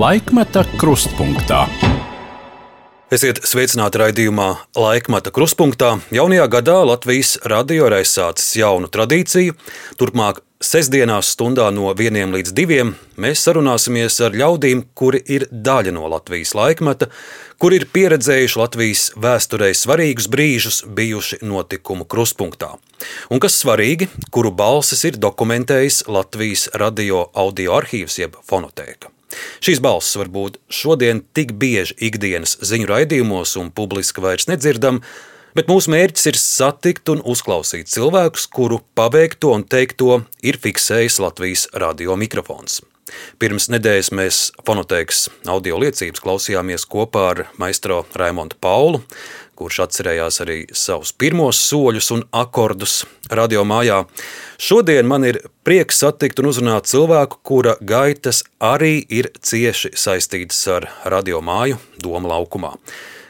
Laikmeta krustpunktā. Esiet sveicināti raidījumā Laikmata krustpunktā. Jaunajā gadā Latvijas radio ir aizsācis jaunu tradīciju. Turpmāk, sestdienās, stundā no vieniem līdz diviem, mēs sarunāsimies ar ļaudīm, kuri ir daļa no Latvijas laikmeta, kuri ir pieredzējuši Latvijas vēsturē svarīgus brīžus, bijuši notikumu krustpunktā. Un kas svarīgi, kuru balsis ir dokumentējis Latvijas radio audio arhīvs jeb fonotēka. Šīs balss varbūt šodien tik bieži ikdienas ziņu raidījumos un publiski vairs nedzirdam, bet mūsu mērķis ir satikt un uzklausīt cilvēkus, kuru paveikto un teikto ir fiksējis Latvijas radio mikrofons. Pirms nedēļas mēs fonoteikas audio liecības klausījāmies kopā ar maistro Raimondu Paulu, kurš atcerējās arī savus pirmos soļus un akordus radio mājā. Šodien man ir prieks satikt un uzrunāt cilvēku, kura gaitas arī ir cieši saistītas ar radio māju Doma laukumā.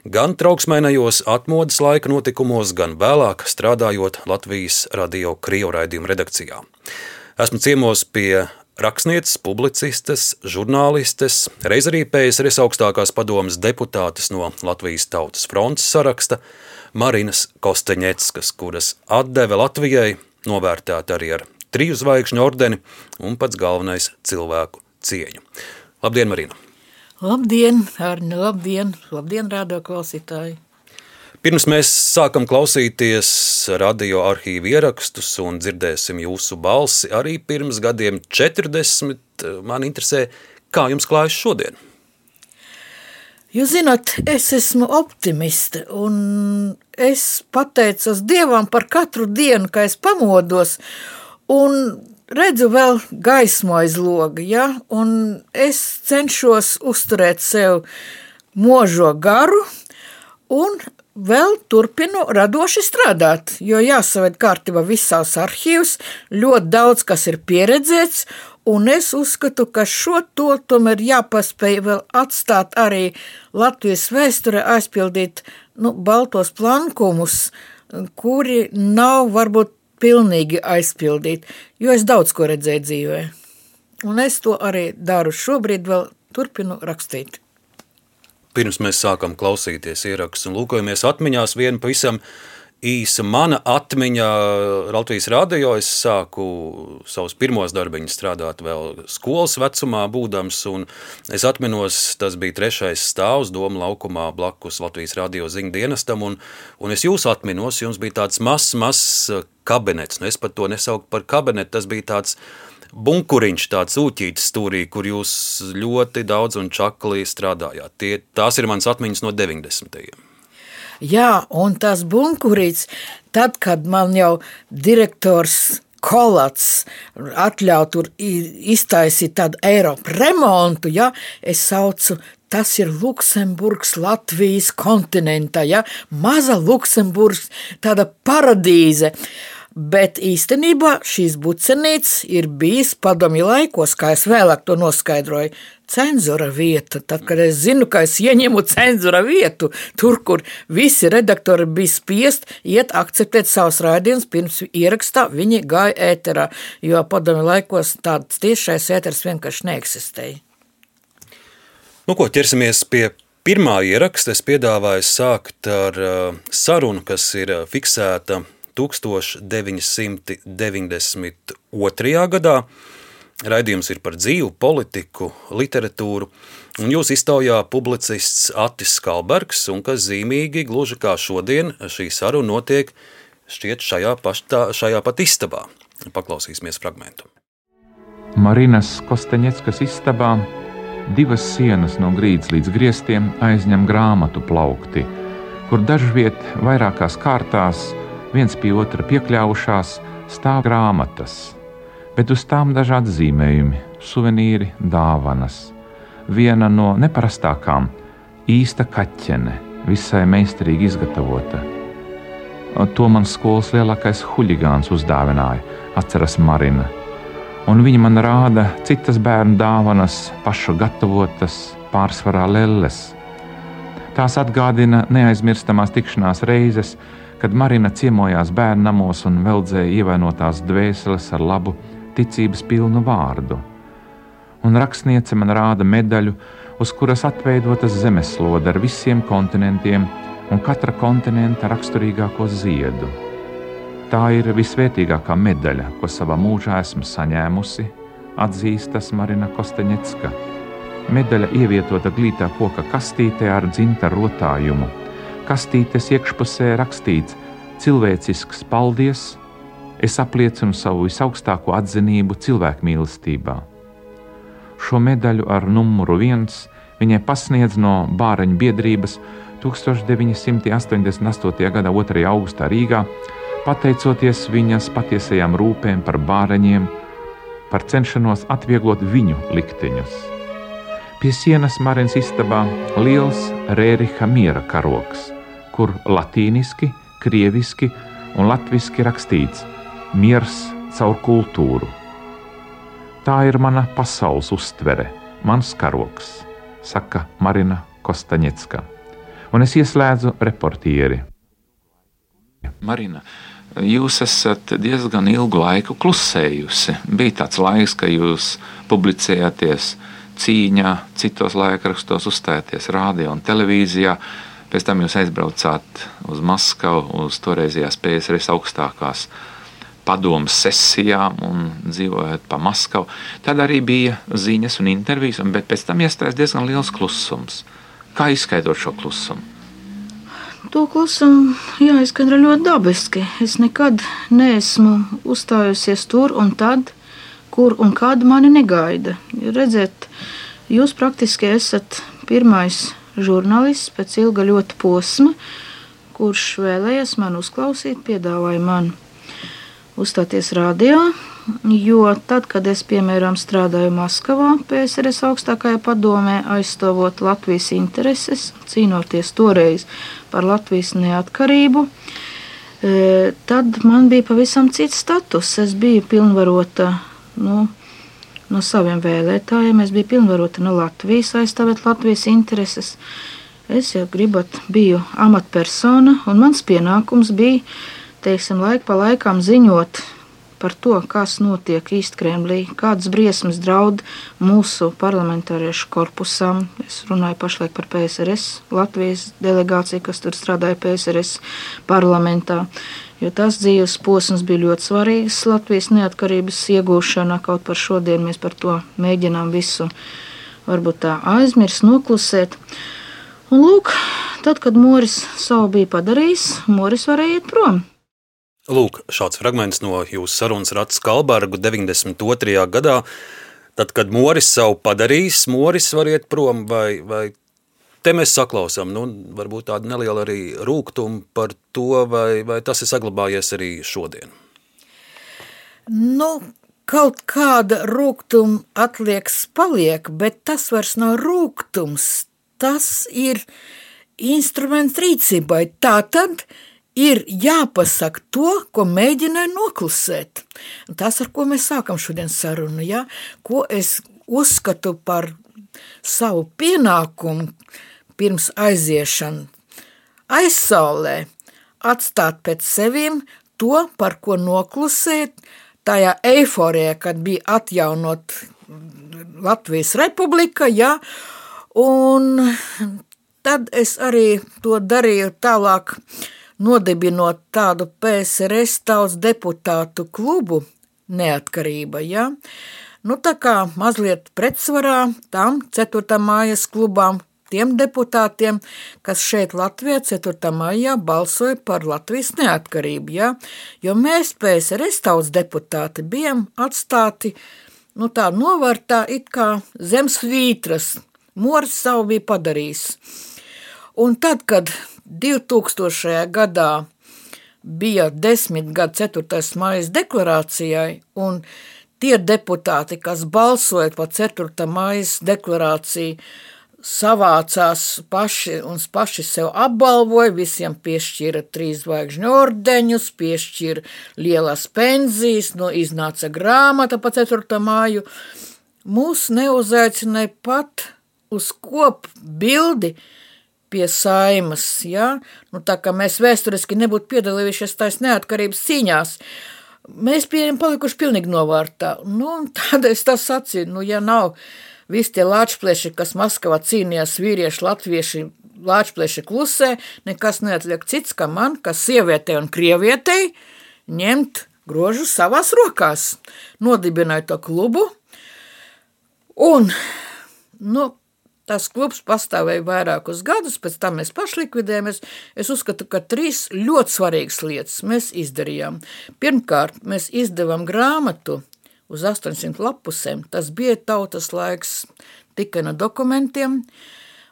Gan trauksmainajos atmodas laika notikumos, gan vēlāk strādājot Latvijas radio krievu raidījumu redakcijā. Esmu ciemos pie rakstnieces, publicistes, žurnālistes, reiz arī PSRS augstākās padomas deputātes no Latvijas Tautas frontes saraksta Marinas Kosteņeckas, kuras atdeve Latvijai novērtēt arī ar triju zvaigžņu ordeni un pats galvenais cilvēku cieņu. Labdien, Marina! Labdien, Arni, labdien, labdien, rādio klausītāji! Pirms mēs sākam klausīties radioarkīvu ierakstus un dzirdēsim jūsu balsi, arī pirms gadiem 40, man interesē, kā jums klājas šodien. Jūs zināt, es esmu optimiste, un es pateicos Dievam par katru dienu, kad es pamodos, un redzu vēl gaismu aiz loga, ja? un es cenšos uzturēt sev mūžo garu, un vēl turpinu radoši strādāt, jo jāsaved kārtībā visās arhīvs, ļoti daudz kas ir pieredzēts, un es uzskatu, ka šo to tomēr jāpaspēj vēl atstāt arī Latvijas vēsture aizpildīt nu, baltos plankumus, kuri nav varbūt pilnīgi aizpildīti, jo es daudz ko redzēju dzīvē. Un es to arī daru šobrīd vēl turpinu rakstīt pirms mēs sākam klausīties ierakstus un lūkojamies atmiņās, viena pavisam īsa mana atmiņa Latvijas radio. Es sāku savus pirmos darbiņus strādāt vēl skolas vecumā, būdams. Es atminos, tas bija trešais stāvs Doma laukumā blakus Latvijas radio ziņu dienestam. Un, un es jūs atminos, jums bija tāds mazs, mazs kabinets. Nu, es pat to nesaucu par kabinetu, tas bija tāds bunkuriņš, tāds ūķītis stūrī, kur jūs ļoti daudz un čakli strādājāt. Tie, tās ir manas atmiņas no 90. Jā, un tas bunkurīts, tad, kad man jau direktors kolats atļauj tur iztaisīt tādu Eiropu remontu, ja, es saucu, tas ir Luksemburgas Latvijas kontinentā, ja, maza Luksemburgas tāda paradīze. Bet īstenībā šīs bucenītes ir bijis padomju laikos, kā es vēlāk to noskaidroju, cenzora vieta. Tad, kad es zinu, ka es ieņemu cenzora vietu, tur, kur visi redaktori bija spiest iet akceptēt savus raidījumus pirms ierakstā, viņi gāja ēterā, jo padomju laikos tāds tiešais ēters vienkārši neeksistēja. Nu, ko ķersimies pie pirmā ieraksta. Es piedāvāju sākt ar uh, sarunu, kas ir uh, fiksēta 1992. gadā. Raidījums ir par dzīvu, politiku, literatūru, un jūs iztaujā publicists Atis Skalbergs, un kas zīmīgi, gluži kā šodien, šī saruna notiek šķiet šajā, paštā, šajā pat istabā. Paklausīsimies fragmentu. Marinas Kosteņeckas istabā divas sienas no grīdas līdz griestiem aizņem grāmatu plaukti, kur dažviet vairākās kārtās viens pie otra piekļāvušās, stāv grāmatas, bet uz tām dažādi zīmējumi, suvenīri, dāvanas. Viena no neparastākām - īsta kaķene, visai meistarīgi izgatavota. To man skolas lielākais huligāns uzdāvināja, atceras Marina. Un viņa man rāda citas bērnu dāvanas, pašu gatavotas, pārsvarā lelles. Tās atgādina neaizmirstamās tikšanās reizes, kad Marina ciemojās bērnu namos un veldzēja ievainotās dvēseles ar labu, ticības pilnu vārdu. un rakstniece man rāda medaļu, uz kuras atveidotas zemeslode ar visiem kontinentiem un katra kontinenta raksturīgāko ziedu. Tā ir visvērtīgākā medaļa, ko savā mūžā esmu saņēmusi, atzīstas Marina Kosteņecka. Medaļa ievietota glītā koka kastītē ar dzinta rotājumu. Kastītes iekšpusē rakstīts: Cilvēcisks paldies! Es apliecinu savu visaugstāko atzinību cilvēku mīlestībā. Šo medaļu ar numuru viens viņai pasniedz no Bāreņu biedrības 1988. gada 2. augustā Rīgā, pateicoties viņas patiesajām rūpēm par bāreņiem, par cenšanos atvieglot viņu likteņus. Pie sienas Marijas istabā liels Rēriha miera karoks, kur latīniski, krieviski un latviski rakstīts miers caur kultūru. Tā ir mana pasaules uztvere, mans karoks, saka Marina Kostaņecka un es ieslēdzu reportieri. Marina, jūs esat diezgan ilgu laiku klusējusi. Bija tāds laiks, ka jūs publicējāties cīņā, citos laikrakstos, uzstājāties rādio un televīzijā. Pēc tam jūs aizbraucāt uz Maskavu, uz toreizējās PSRS augstākās padomas sesijām un dzīvojot pa Maskavu. Tad arī bija ziņas un intervijas, bet pēc tam iestājās diezgan liels klusums. Kā izskaidrot šo klusumu? To klusumu jāizskaidro ļoti dabiski. Es nekad neesmu uzstājusies tur un tad, kur un kad mani negaida. Redziet, jūs praktiski esat pirmais žurnālists pēc ilga ļoti posma, kurš vēlējies man uzklausīt, piedāvāja man uzstāties radio, Jo tad, kad es piemēram strādāju Maskavā, PSRS augstākajā padomē, aizstāvot Latvijas intereses, cīnoties toreiz par Latvijas neatkarību, e, tad man bija pavisam cits status. Es biju pilnvarota nu, no saviem vēlētājiem, es biju pilnvarota no Latvijas, aizstāvēt Latvijas intereses. Es jau gribat, biju amatpersona, un mans pienākums bija, teiksim, laik pa laikam ziņot par to, kas notiek īsti Kremlī, kādas briesmas draud mūsu parlamentāriešu korpusam. Es runāju pašlaik par PSRS, Latvijas delegāciju, kas tur strādāja PSRS parlamentā. Jo tas dzīves posms bija ļoti svarīgs Latvijas neatkarības iegūšanā. Kaut par šodien mēs par to mēģinām visu varbūt tā aizmirst, noklusēt. Un lūk, tad, kad Moris savu bija padarījis, Moris varēja iet prom. Lūk, šāds fragments no jūsu sarunas ar Skalbergu 92. gadā. Tad, kad Moris savu padarīs, Moris var iet prom, vai, vai te mēs saklausām, nu, varbūt tādu nelielu arī rūgtumu par to, vai, vai tas ir saglabājies arī šodien. Nu, kaut kāda rūkuma atliekas paliek, bet tas vairs nav rūkums. Tas ir instruments rīcībai. Tā tad ir jāpasaka to, ko mēģināja noklusēt. Tas, ar ko mēs sākam šodien sarunu, ja? ko es uzskatu par savu pienākumu pirms aiziešana aizsaulē, atstāt pēc sevim to, par ko noklusēt, tajā eiforijā, kad bija atjaunot Latvijas republika, ja, un tad es arī to darīju tālāk, nodibinot tādu PSRS tautas deputātu klubu neatkarība, ja? Nu, tā kā mazliet pretsvarā tam 4. mājas klubām, tiem deputātiem, kas šeit Latvijā 4. maijā balsoja par Latvijas neatkarību, ja? jo mēs PSRS tautas deputāti bijām atstāti, nu tā novārtā it kā zemes vītras, Moris savu bija padarījis. Un tad, kad 2000. gadā bija desmit gadu 4. maijas deklarācijai, un tie deputāti, kas balsoja par 4. maijas deklarāciju, savācās paši un paši sev apbalvoja, visiem piešķīra trīs zvaigžņu ordeņus, piešķīra lielas pensijas, no iznāca grāmata pa 4. māju. Mūs neuzaicināja pat uz kopu bildi, pie saimas. Ja? Nu, tā kā mēs vēsturiski nebūtu piedalījušies tajās neatkarības cīņās, Mēs bijām palikuši pilnīgi novārtā. Nu, tādēļ es tā sacīju, nu, ja nav visi tie lāčplēši, kas Maskavā cīnījās vīrieši, latvieši, lāčplēši klusē, nekas neatliek cits, kā man, kā sievietei un krievietei, ņemt grožu savās rokās. Nodibināju to klubu, un, nu, Tas klubs pastāvēja vairākus gadus, pēc tam mēs pašlikvidējāmies. Es uzskatu, ka trīs ļoti svarīgas lietas mēs izdarījām. Pirmkārt, mēs izdevām grāmatu uz 800 lapusēm. Tas bija tautas laiks tikai no dokumentiem.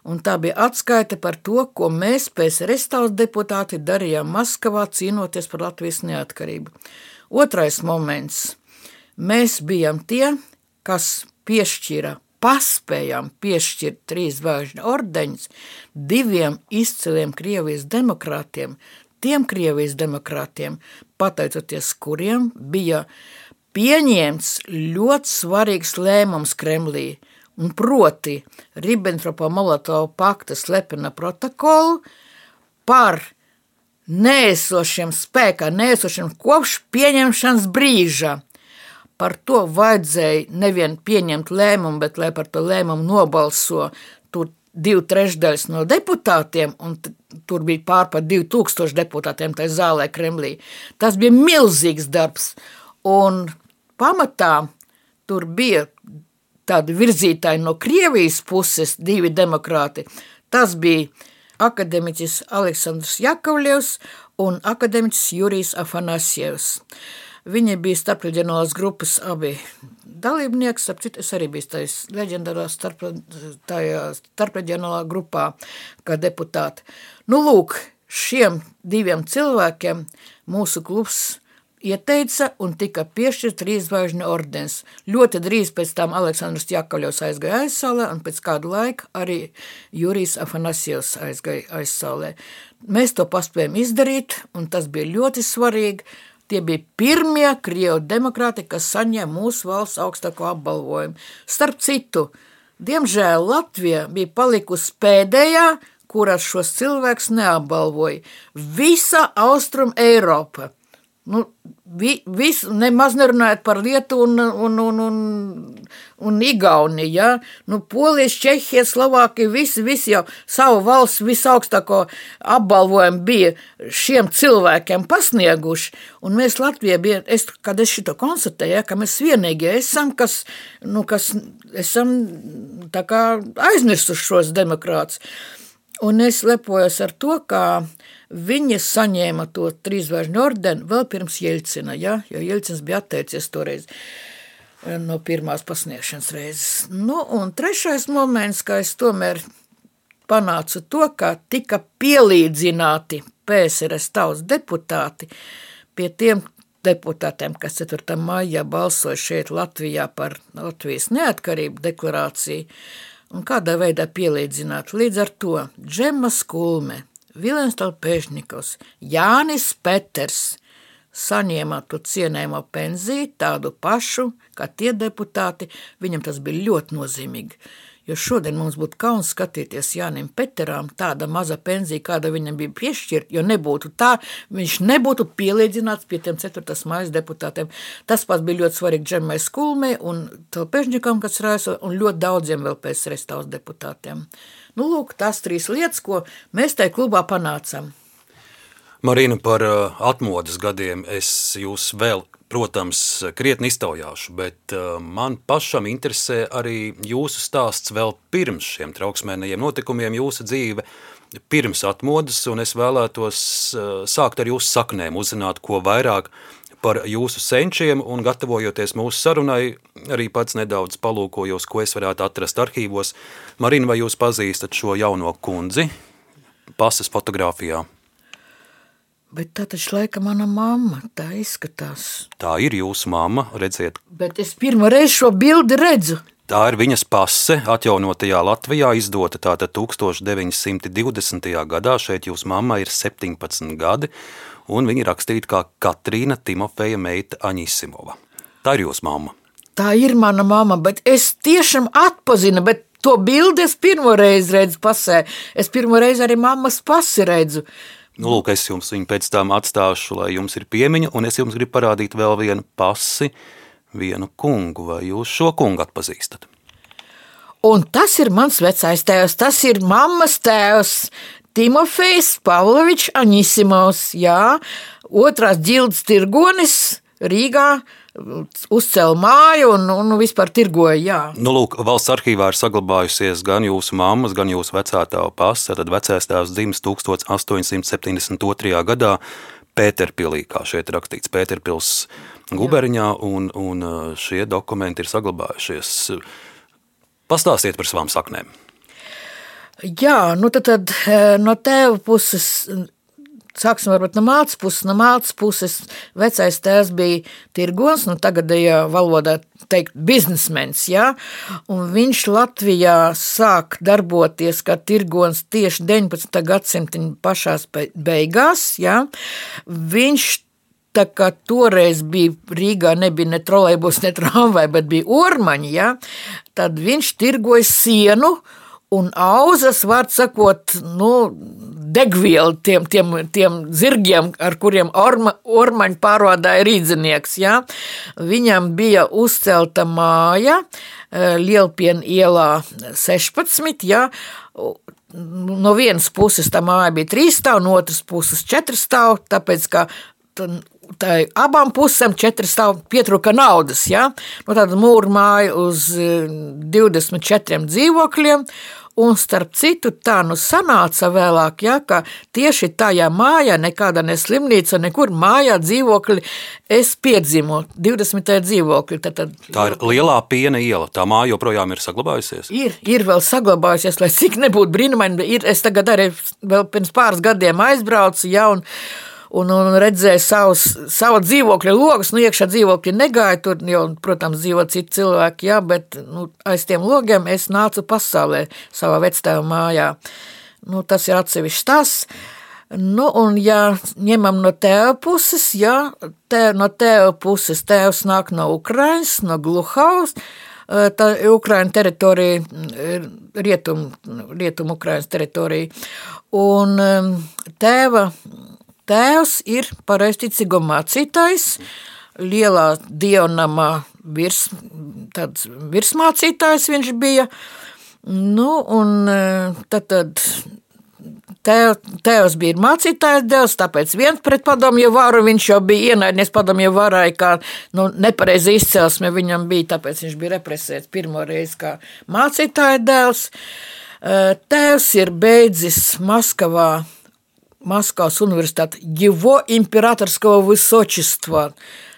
Un tā bija atskaita par to, ko mēs, PSRS tautas deputāti, darījām Maskavā, cīnoties par Latvijas neatkarību. Otrais moments. Mēs bijām tie, kas piešķīra paspējām piešķirt trīs zvaigžņu ordeņus diviem izciliem Krievijas demokrātiem, tiem Krievijas demokrātiem, pateicoties kuriem bija pieņemts ļoti svarīgs lēmums Kremlī, un proti Ribbentropa-Molotova pakta slepena protokolu par neesošiem spēkā, neesošiem kopš pieņemšanas brīža – par to vajadzēja nevien pieņemt lēmumu, bet lai par to lēmumu nobalso tur divi trešdaļas no deputātiem, un tur bija pār par 2000 deputātiem tajā zālē Kremlī. Tas bija milzīgs darbs, un pamatā tur bija tādi virzītāji no Krievijas puses, divi demokrāti. Tas bija akademiķis Aleksandrs Jakovļevs un akademiķis Jurijs Afanasjevs. Viņi bija starpreģionālās grupas abi dalībnieki. Citu, es arī biju tajā leģendārā starp, starpreģionālā grupā kā deputāte. Nu, lūk, šiem diviem cilvēkiem mūsu klubs ieteica un tika piešķirts trīs zvaigžņu ordenis. Ļoti drīz pēc tam Aleksandrs Jakaļos aizgāja aizsālē, un pēc kāda laika arī Jurijs Afanasijos aizgāja aizsālē. Mēs to paspējām izdarīt, un tas bija ļoti svarīgi, Tie bija pirmie krievu demokrāti, kas saņēma mūsu valsts augstāko apbalvojumu. Starp citu, diemžēl Latvija bija palikusi pēdējā, kuras šos cilvēkus neapbalvoja. Visa Austrum Eiropa Nu, vi, vis, nemaz nerunājot par Lietuvu un, un, un, un, un Igauniju. Ja? Nu, Polijas, Čehija, Slovākija, visi, visi jau savu valsts visaugstāko apbalvojumu bija šiem cilvēkiem pasnieguši. Un mēs Latvijā bija, es, kad es šito konstatēju, ja, ka mēs vienīgie esam, kas, nu, kas esam tā kā aizmirsuši šos demokrātus. Un es lepojos ar to, ka Viņa saņēma to trīsvaržņu ordeni vēl pirms Jeļcina, ja? jo Jeļcins bija atteicies toreiz eh, no pirmās pasniegšanas reizes. Nu, un trešais moments, kā es tomēr panācu to, ka tika pielīdzināti PSRS tautas deputāti pie tiem deputātiem, kas 4. maijā balsoja šeit Latvijā par Latvijas neatkarību deklarāciju, un kādā veidā pielīdzināt. Līdz ar to Džema Skulme, Vilens Talpēšņikovs, Jānis Peters saņēma to cienējumu pensiju, tādu pašu kā tie deputāti. Viņam tas bija ļoti nozīmīgi. Jo šodien mums būtu kauns skatīties Jānim Peteram tāda maza pensija, kāda viņam bija piešķirta, jo nebūtu tā, viņš nebūtu pielīdzināts pie tiem 4. mājas deputātiem. Tas pats bija ļoti svarīgi Džemai Skulmei un Telpežņikam, kas raiso, un ļoti daudziem vēl pēc restāvs deputātiem. Nu, lūk, tās trīs lietas, ko mēs tajā klubā panācām. Marina, par uh, atmodas gadiem es jūs vēl, protams, krietni iztaujāšu, bet uh, man pašam interesē arī jūsu stāsts vēl pirms šiem trauksmēnajiem notikumiem, jūsu dzīve pirms atmodas, un es vēlētos uh, sākt ar jūsu saknēm, uzzināt, ko vairāk par jūsu senčiem, un gatavojoties mūsu sarunai, arī pats nedaudz palūkojos, ko es varētu atrast arhīvos. Marina, vai jūs pazīstat šo jauno kundzi pasas fotografijā? Bet tā taču laika mana mamma, tā izskatās. Tā ir jūsu mamma, redziet. Bet es pirmo reizi šo bildi redzu. Tā ir viņas pase, atjaunotajā Latvijā, izdota tātad 1920. gadā. Šeit jūsu mamma ir 17 gadi, un viņa rakstīta kā Katrīna Timofeja meita Aņisimova. Tā ir jūsu mamma. Tā ir mana mamma, bet es tiešām atpazinu, bet to bildi es pirmo reizi redzu pasē. Es pirmo reizi arī mammas pasi redzu. Nu, lūk, es jums viņu pēc tam atstāšu, lai jums ir piemiņa, un es jums gribu parādīt vēl vienu pasi, vienu kungu, vai jūs šo kungu atpazīstat? Un tas ir mans vecais tēvs, tas ir mammas tēvs. Timofejs Pavlovičs Aņisimovs, jā, otrās ģildes tirgonis Rīgā, uzcēla māju un, un vispār tirgoja. Jā. Nu, lūk, valsts arhīvā ir saglabājusies gan jūsu mammas, gan jūsu vecā tēva pasta. Tad vecais tēvs dzimis 1872. gadā Pēterpilī, kā šeit rakstīts, Pēterpils guberņā, un, un uh, šie dokumenti ir saglabājušies. Pastāstiet par savām saknēm. Jā, nu tad, tad eh, no tēva puses Sāksim varbūt no mācas puses. No mācas puses vecais tēvs bija tirgons, nu tagadējā valodā teikt biznesmenis, ja? un viņš Latvijā sāk darboties kā tirgons tieši 19. gadsimta pašās beigās, ja? viņš tā kā toreiz bija Rīgā, nebija ne trolejbus, ne tramvai, bet bija ormaņi, ja? tad viņš tirgoja sienu un auzas, var sakot, nu, degvielu tiem, tiem, tiem zirgiem, ar kuriem orma, ormaņu pārvadāja rīdzinieks. Ja? Viņam bija uzcelta māja e, Lielpiena ielā 16. Ja? No vienas puses tā māja bija trīs stāv, no otras puses četri stāv, tāpēc, ka tā abām pusēm četri stāv pietrūka naudas. Ja? No nu, tāda mūra māja uz 24 e, dzīvokļiem, Un starp citu, tā nu sanāca vēlāk, ja, ka tieši tajā mājā, nekāda ne slimnīca, nekur mājā dzīvokļi, es piedzimu 20. dzīvokļi. Tad, tad, tā ir lielā piena iela, tā māja joprojām ir saglabājusies? Ir, ir vēl saglabājusies, lai cik nebūtu brīnumaini, ir, es tagad arī vēl pirms pāris gadiem aizbraucu, ja, un, un, un redzēju savus, savu dzīvokļa logus. Nu, iekšā dzīvokļi negāja, tur jau, protams, dzīvo citi cilvēki, jā, bet nu, aiz tiem logiem es nācu pasaulē savā vectēva mājā. Nu, tas ir atsevišķs tas. Nu, un, ja ņemam no tēva puses, ja tē, no tēva puses tēvs nāk no Ukrainas, no Gluhaus, tā ir Ukraiņa teritorija, rietum, rietum Ukraiņas teritorija. Un tēva Tēvs ir pareizticīgo mācītājs, lielā dievnamā virs, virsmācītājs viņš bija. Nu, un e, tad, tad Tev, tevs bija mācītājs dēls, tāpēc viens pret padomju varu viņš jau bija ienaidnieks padomju varai, kā nu, nepareizi izcelsme viņam bija, tāpēc viņš bija represēts pirmo reizi kā mācītāja dēls. E, tēvs ir beidzis Maskavā Maskavas университет, его императорского высочества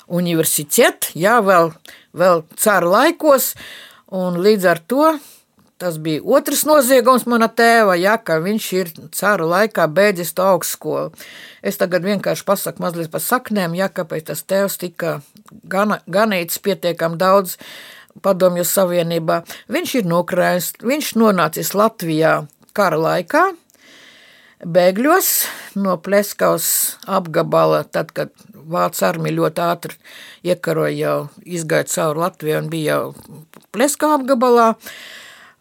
universitet, jā, vēl, vēl cara laikos, un līdz ar to tas bija otrs noziegums mana tēva, ja, ka viņš ir cara laikā beidzis to augstskolu. Es tagad vienkārši pasaku mazliet par saknēm, ja, kāpēc tas tēvs tika gana, ganīts pietiekam daudz padomju savienībā. Viņš ir nokrājis, viņš nonācis Latvijā kara laikā, bēgļos no Pleskavas apgabala, tad, kad Vācu armija ļoti ātri iekaroja jau izgāja cauri Latviju un bija jau Pleskava apgabalā.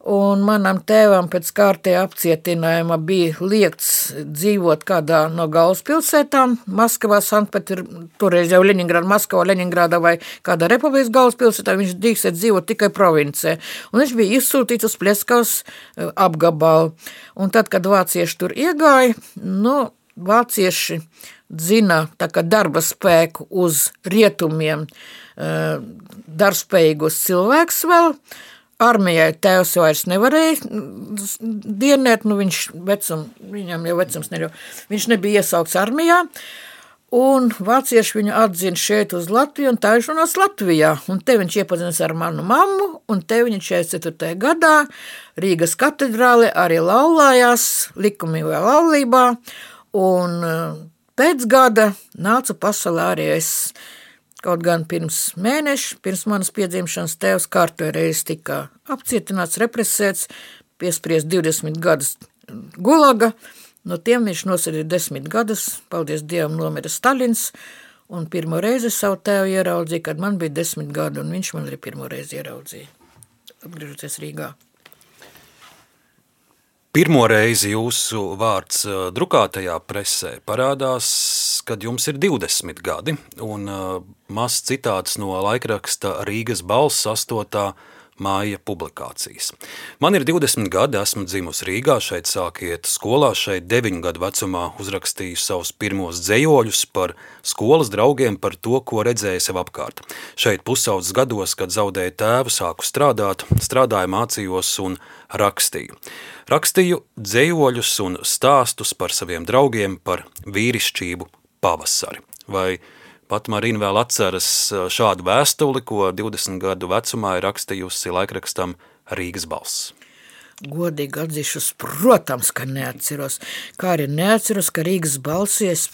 Un manam tēvam pēc kārtējā apcietinājuma bija liekts dzīvot kādā no galvaspilsētām, Maskavā, Sanktpēterburgā, toreiz jau Leņņģerādā, Maskavā, Leņņģerādā vai kādā republikas galvaspilsētā. Viņš drīkstēja dzīvot tikai provincē. Un viņš bija izsūtīts uz Pleskavas e, apgabalu. Un tad, kad vācieši tur iegāja, nu, vācieši dzina darba spēku uz rietumiem, e, darbspējīgus cilvēkus vēl. Armijai tēvs vairs nevarēja dienēt, nu viņš vecum, viņam jau vecums neļauj. Viņš nebija iesaukts armijā, un vācieši viņu atzina šeit uz Latviju, un tā viņš runās Latvijā. Un te viņš iepazinas ar manu mammu, un te viņš 44. gadā Rīgas katedrāle arī laulājās likumīgā laulībā, un eh, pēc gada nāca pasaulē arī es Kaut gan pirms mēneša, pirms manas piedzimšanas, tēvs kārtē reiz tika apcietināts, represēts, piespriezt 20 gadus gulaga. No tiem viņš nosarīja 10 gadus, paldies Dievam, nomira Stalins. Un pirmo reizi savu tēvu ieraudzīju, kad man bija 10 gadi, un viņš man arī pirmo reizi ieraudzīja, atgriežoties Rīgā. Pirmo reizi jūsu vārds uh, drukātajā presē parādās, kad jums ir 20 gadi, un uh, mazs citāts no laikraksta Rīgas balss 8 māja publikācijas. Man ir 20 gadi, esmu dzimusi Rīgā, šeit sākiet skolā, šeit 9 gadu vecumā uzrakstīju savus pirmos dzējoļus par skolas draugiem, par to, ko redzēju sev apkārt. Šeit pusaudzes gados, kad zaudēju tēvu, sāku strādāt, strādāju, mācījos un rakstīju. Rakstīju dzējoļus un stāstus par saviem draugiem, par vīrišķību pavasari. Vai Pat Marina vēl atceras šādu vēstuli, ko 20 gadu vecumā ir rakstījusi laikrakstam Rīgas balss. Godīgi atzīšos, protams, ka neatceros. Kā arī neatceros, ka Rīgas balsī es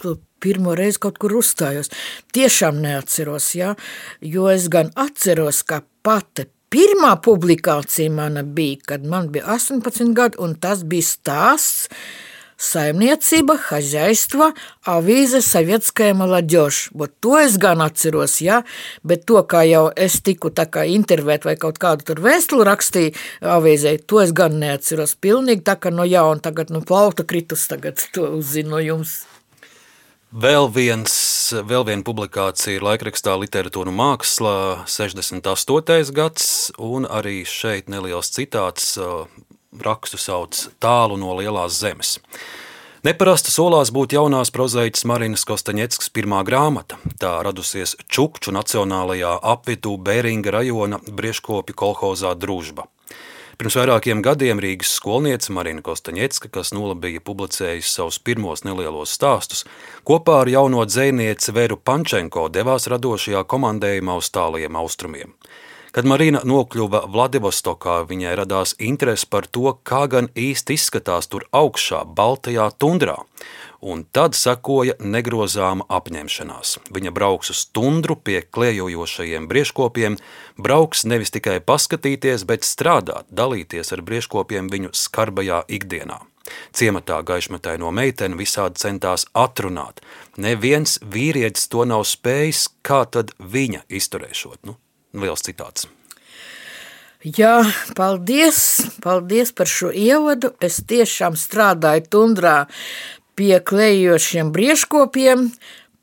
pirmo reizi kaut kur uzstājos. Tiešām neatceros, ja? jo es gan atceros, ka pati pirmā publikācija mana bija, kad man bija 18 gadi, un tas bija stāsts Saimniecība, хозяйство, avīze Sovietskая молодежь. Вот to es gan atceros, ja? bet to, kā jau es tiku tā kā intervēt vai kaut kādu tur vēstuli rakstīju avīzē, to es gan neatceros. Pilnīgi tā kā no jauna tagad no plaukta kritus, tagad to uzzinu no jums. Vēl, viens, vēl viena publikācija ir laikrakstā Literatūra un māksla 68. gads, un arī šeit neliels citāts rakstu sauc Tālu no lielās zemes. Neparasta solās būt jaunās prozaiķis Marinas Kostaņetskas pirmā grāmata. Tā radusies Čukču nacionālajā apvidū Bēringa rajona Brieškopju kolhozā Družba. Pirms vairākiem gadiem Rīgas skolniece Marina Kostaņetska, kas nolabīja publicējusi savus pirmos nelielos stāstus, kopā ar jauno dzēnieci Veru Pančenko devās radošajā komandējumā uz tāliem austrumiem. Kad Marina nokļuva Vladivostokā, viņai radās interese par to, kā gan īsti izskatās tur augšā, Baltajā tundrā. Un tad sekoja negrozāma apņemšanās. Viņa brauks uz tundru pie klējojošajiem brieškopiem, brauks nevis tikai paskatīties, bet strādāt, dalīties ar brieškopiem viņu skarbajā ikdienā. Ciematā gaišmetaino meiteni visādi centās atrunāt. Neviens vīrietis to nav spējis, kā tad viņa izturēšot. Nu, Liels citāts. Jā, paldies, paldies par šo ievadu. Es tiešām strādāju tundrā pie klejošiem brieškopiem,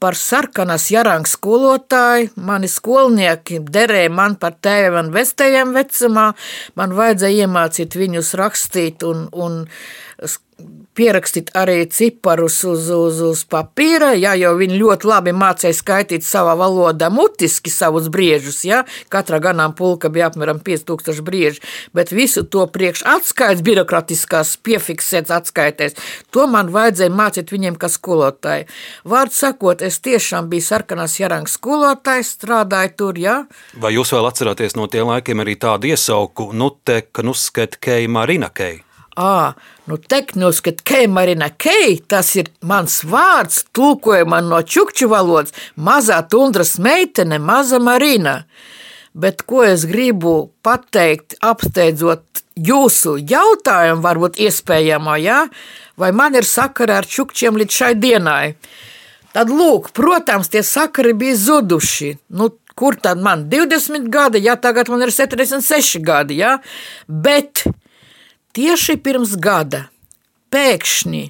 par sarkanas jarangas skolotāju. Mani skolnieki derēja man par tēvu un vestējiem vecumā. Man vajadzēja iemācīt viņus rakstīt un, un pierakstīt arī ciparus uz, uz, uz papīra, ja, jo viņi ļoti labi mācīja skaitīt savā valodā mutiski savus briežus. Ja. Katrā ganāmpulka bija apmēram 5000 brieži, bet visu to priekš atskaits, birokratiskās piefiksēts atskaitēs, to man vajadzēja mācīt viņiem kā skolotāji. Vārds sakot, es tiešām biju sarkanās jarangas skolotājs, strādāju tur, ja. Vai jūs vēl atceraties no tiem laikiem arī tādu iesauku, nu te, ka nusket kei marina kei? Nu teknos, ka keimarina kei, tas ir mans vārds, tulkojumā no čukču valodas, mazā tundras meitene, maza marina. Bet ko es gribu pateikt, apsteidzot jūsu jautājumu, varbūt iespējamo, ja? vai man ir sakara ar čukčiem līdz šai dienai? Tad, lūk, protams, tie sakari bija zuduši. Nu, kur tad man 20 gadi, ja tagad man ir 76 gadi, ja? bet tieši pirms gada pēkšņi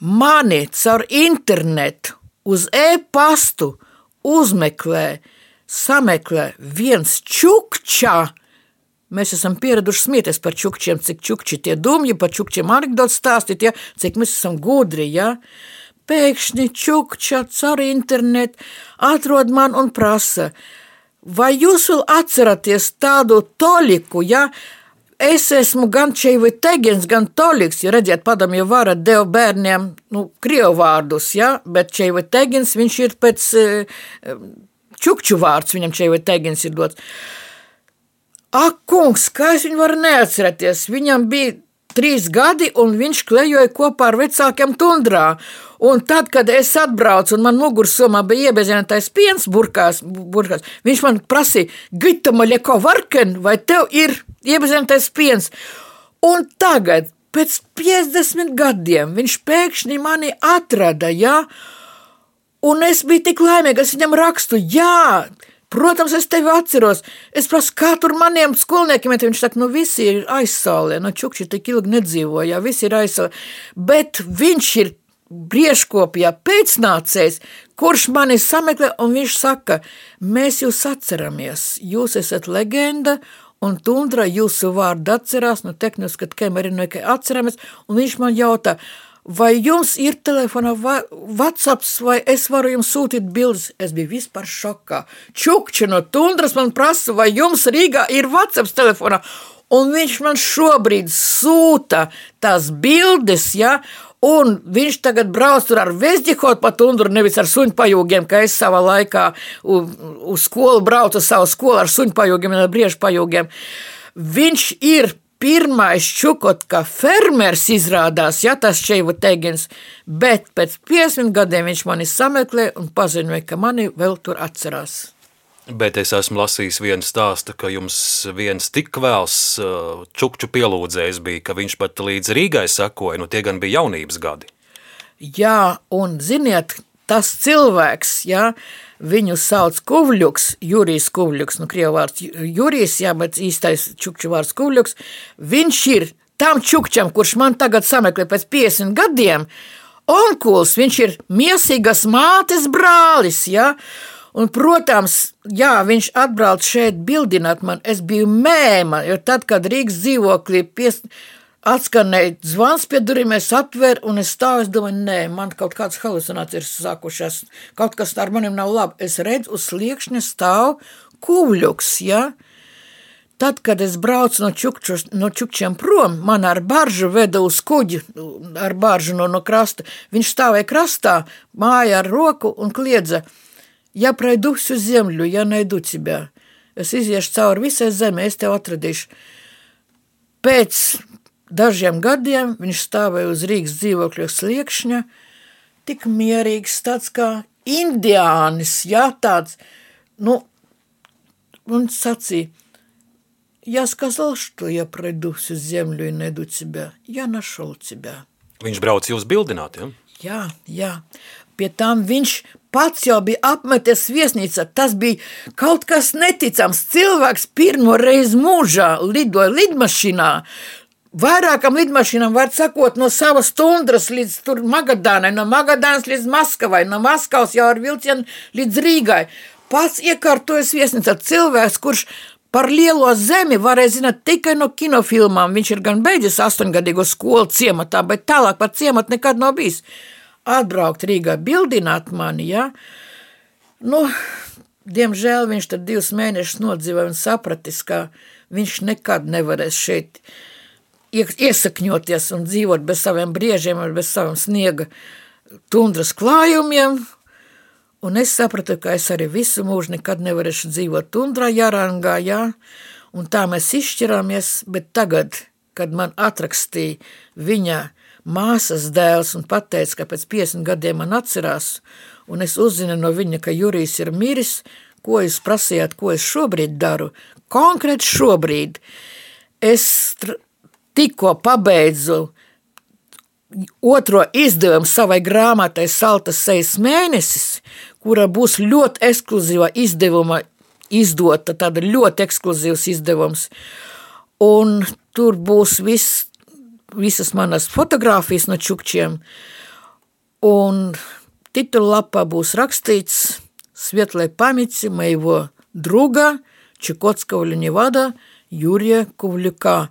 mani caur internetu uz e-pastu uzmeklē, sameklē viens čukčā. Mēs esam pieraduši smieties par čukčiem, cik čukči tie dumji, par čukčiem anekdotas stāstīt, ja, cik mēs esam gudri. Ja. Pēkšņi čukčā caur internetu atrod man un prasa, vai jūs vēl atceraties tādu toliku, ja, es esmu gan Čeivitegins, gan Toliks, jo redziet, padomju vara deva bērniem, nu, krievu vārdus, ja, bet Čeivitegins, viņš ir pēc uh, čukču vārds, viņam Čeivitegins ir dots. Ak, kungs, kā es viņu varu neatcerēties, viņam bija trīs gadi, un viņš klejoja kopā ar vecākiem tundrā. Un tad, kad es atbraucu, un man mugursomā bija iebezinētais piens burkās, burkās viņš man prasīja, Gita Maļeko Varken, vai tev ir iebezinētais piens? Un tagad, pēc 50 gadiem, viņš pēkšņi mani atrada, jā, ja? un es biju tik laimīga, es viņam rakstu, jā, Protams, es tevi atceros. Es prasu, kā tur maniem skolniekiem ir. Viņš saka, nu visi ir aizsālē, nu, čukši tik ilgi nedzīvoja, visi ir aizsālē. Bet viņš ir briežkopjā pēcnācējs, kurš mani sameklē, un viņš saka, mēs jūs atceramies, jūs esat leģenda, un tundra jūsu vārdu atcerās, nu tehniski, kad Kemerinu atceramies, un viņš man jautā, vai jums ir telefonā vai WhatsApp, vai es varu jums sūtīt bildes. Es biju vispār šokā. Čukči no tundras man prasa, vai jums Rīgā ir WhatsApp telefonā. Un viņš man šobrīd sūta tās bildes, ja, un viņš tagad brauc tur ar vezdihot pa tundru, nevis ar suņpajūgiem, ka es savā laikā uz, skolu braucu savu skolu ar suņpajūgiem un briežpajūgiem. Viņš ir pirmais čukotka fermers izrādās, ja tas šeit teigins, bet pēc 50 gadiem viņš mani sameklē un paziņoja, ka mani vēl tur atcerās. Bet es esmu lasījis vienu stāstu, ka jums viens tik vēls uh, čukču pielūdzējs bija, ka viņš pat līdz Rīgai sakoja, nu tie gan bija jaunības gadi. Jā, un ziniet, tas cilvēks, ja, viņu sauc Kuvļuks, Jurijs Kuvļuks, nu krievu vārds Jurijs, jā, bet īstais čukču vārds Kuvļuks, viņš ir tam čukčam, kurš man tagad sameklē pēc 50 gadiem, onkuls, viņš ir miesīgas mātes brālis, ja, Un, protams, jā, viņš atbrauc šeit bildināt man. Es biju mēma, jo tad, kad Rīgas dzīvoklī pies, Atskanēja zvans pie durvīm, es atveru, un es stāvu, es domāju, nē, man kaut kādas halucinācijas ir sākušās, kaut kas ar maniem nav labi. Es redzu, uz sliekšņa stāv kūļuks, ja? Tad, kad es braucu no, čukču, no čukčiem prom, man ar baržu veda uz kuģi, ar baržu no, no krasta. Viņš stāvēja krastā, māja ar roku un kliedza, ja praidu uz zemļu, ja naidu тебя. Es iziešu cauri visai zemē, es tev atradīšu. Pēc dažiem gadiem viņš stāvēja uz Rīgas dzīvokļa sliekšņa, tik mierīgs, tāds kā indiānis, jā, tāds, nu, он саци, я сказал, что я пройду всю землю и найду тебя. Я нашел тебя. Viņš brauc jūs bildināt, ja? Jā, jā. Pie tam viņš pats jau bija apmeties viesnīcā. Tas bija kaut kas neticams. Cilvēks pirmo reizi mūžā lidoja lidmašīnā. Vairākam lidmašīnām var sakot no savas tundras līdz Magadānai, no Magadānas līdz Maskavai, no Maskavas jau ar vilcienu līdz Rīgai. Pats iekārtojas viesnīcā cilvēks, kurš par lielo zemi varēja zināt tikai no kinofilmām. Viņš ir gan beidzis astoņgadīgo skolu ciematā, bet tālāk par ciematu nekad nav bijis. Atbraukt Rīgā, bildināt mani, ja? Nu, diemžēl viņš tad divus mēnešus nodzīvoja un sapratis, ka viņš nekad nevarēs šeit dzīvot iesakņoties un dzīvot bez saviem briežiem, bez saviem sniega tundras klājumiem. Un es sapratu, ka es arī visu mūžu nekad nevarēšu dzīvot tundrā, jārangā, jā. Un tā mēs izšķirāmies, bet tagad, kad man atrakstīja viņa māsas dēls un pateica, ka pēc 50 gadiem man atcerās, un es uzzinu no viņa, ka Jurijs ir miris, ko jūs prasījāt, ko es šobrīd daru. Konkrēti šobrīd es tikko pabeidzu otro izdevumu savai grāmatai Saltas sejas mēnesis, kura būs ļoti ekskluzīva izdevuma izdota, tāda ļoti ekskluzīvs izdevums. Un tur būs viss, visas manas fotogrāfijas no čukčiem, un titulapā būs rakstīts Светлой памяти моего друга Чукотского Ленивада Юрия Кувлюка.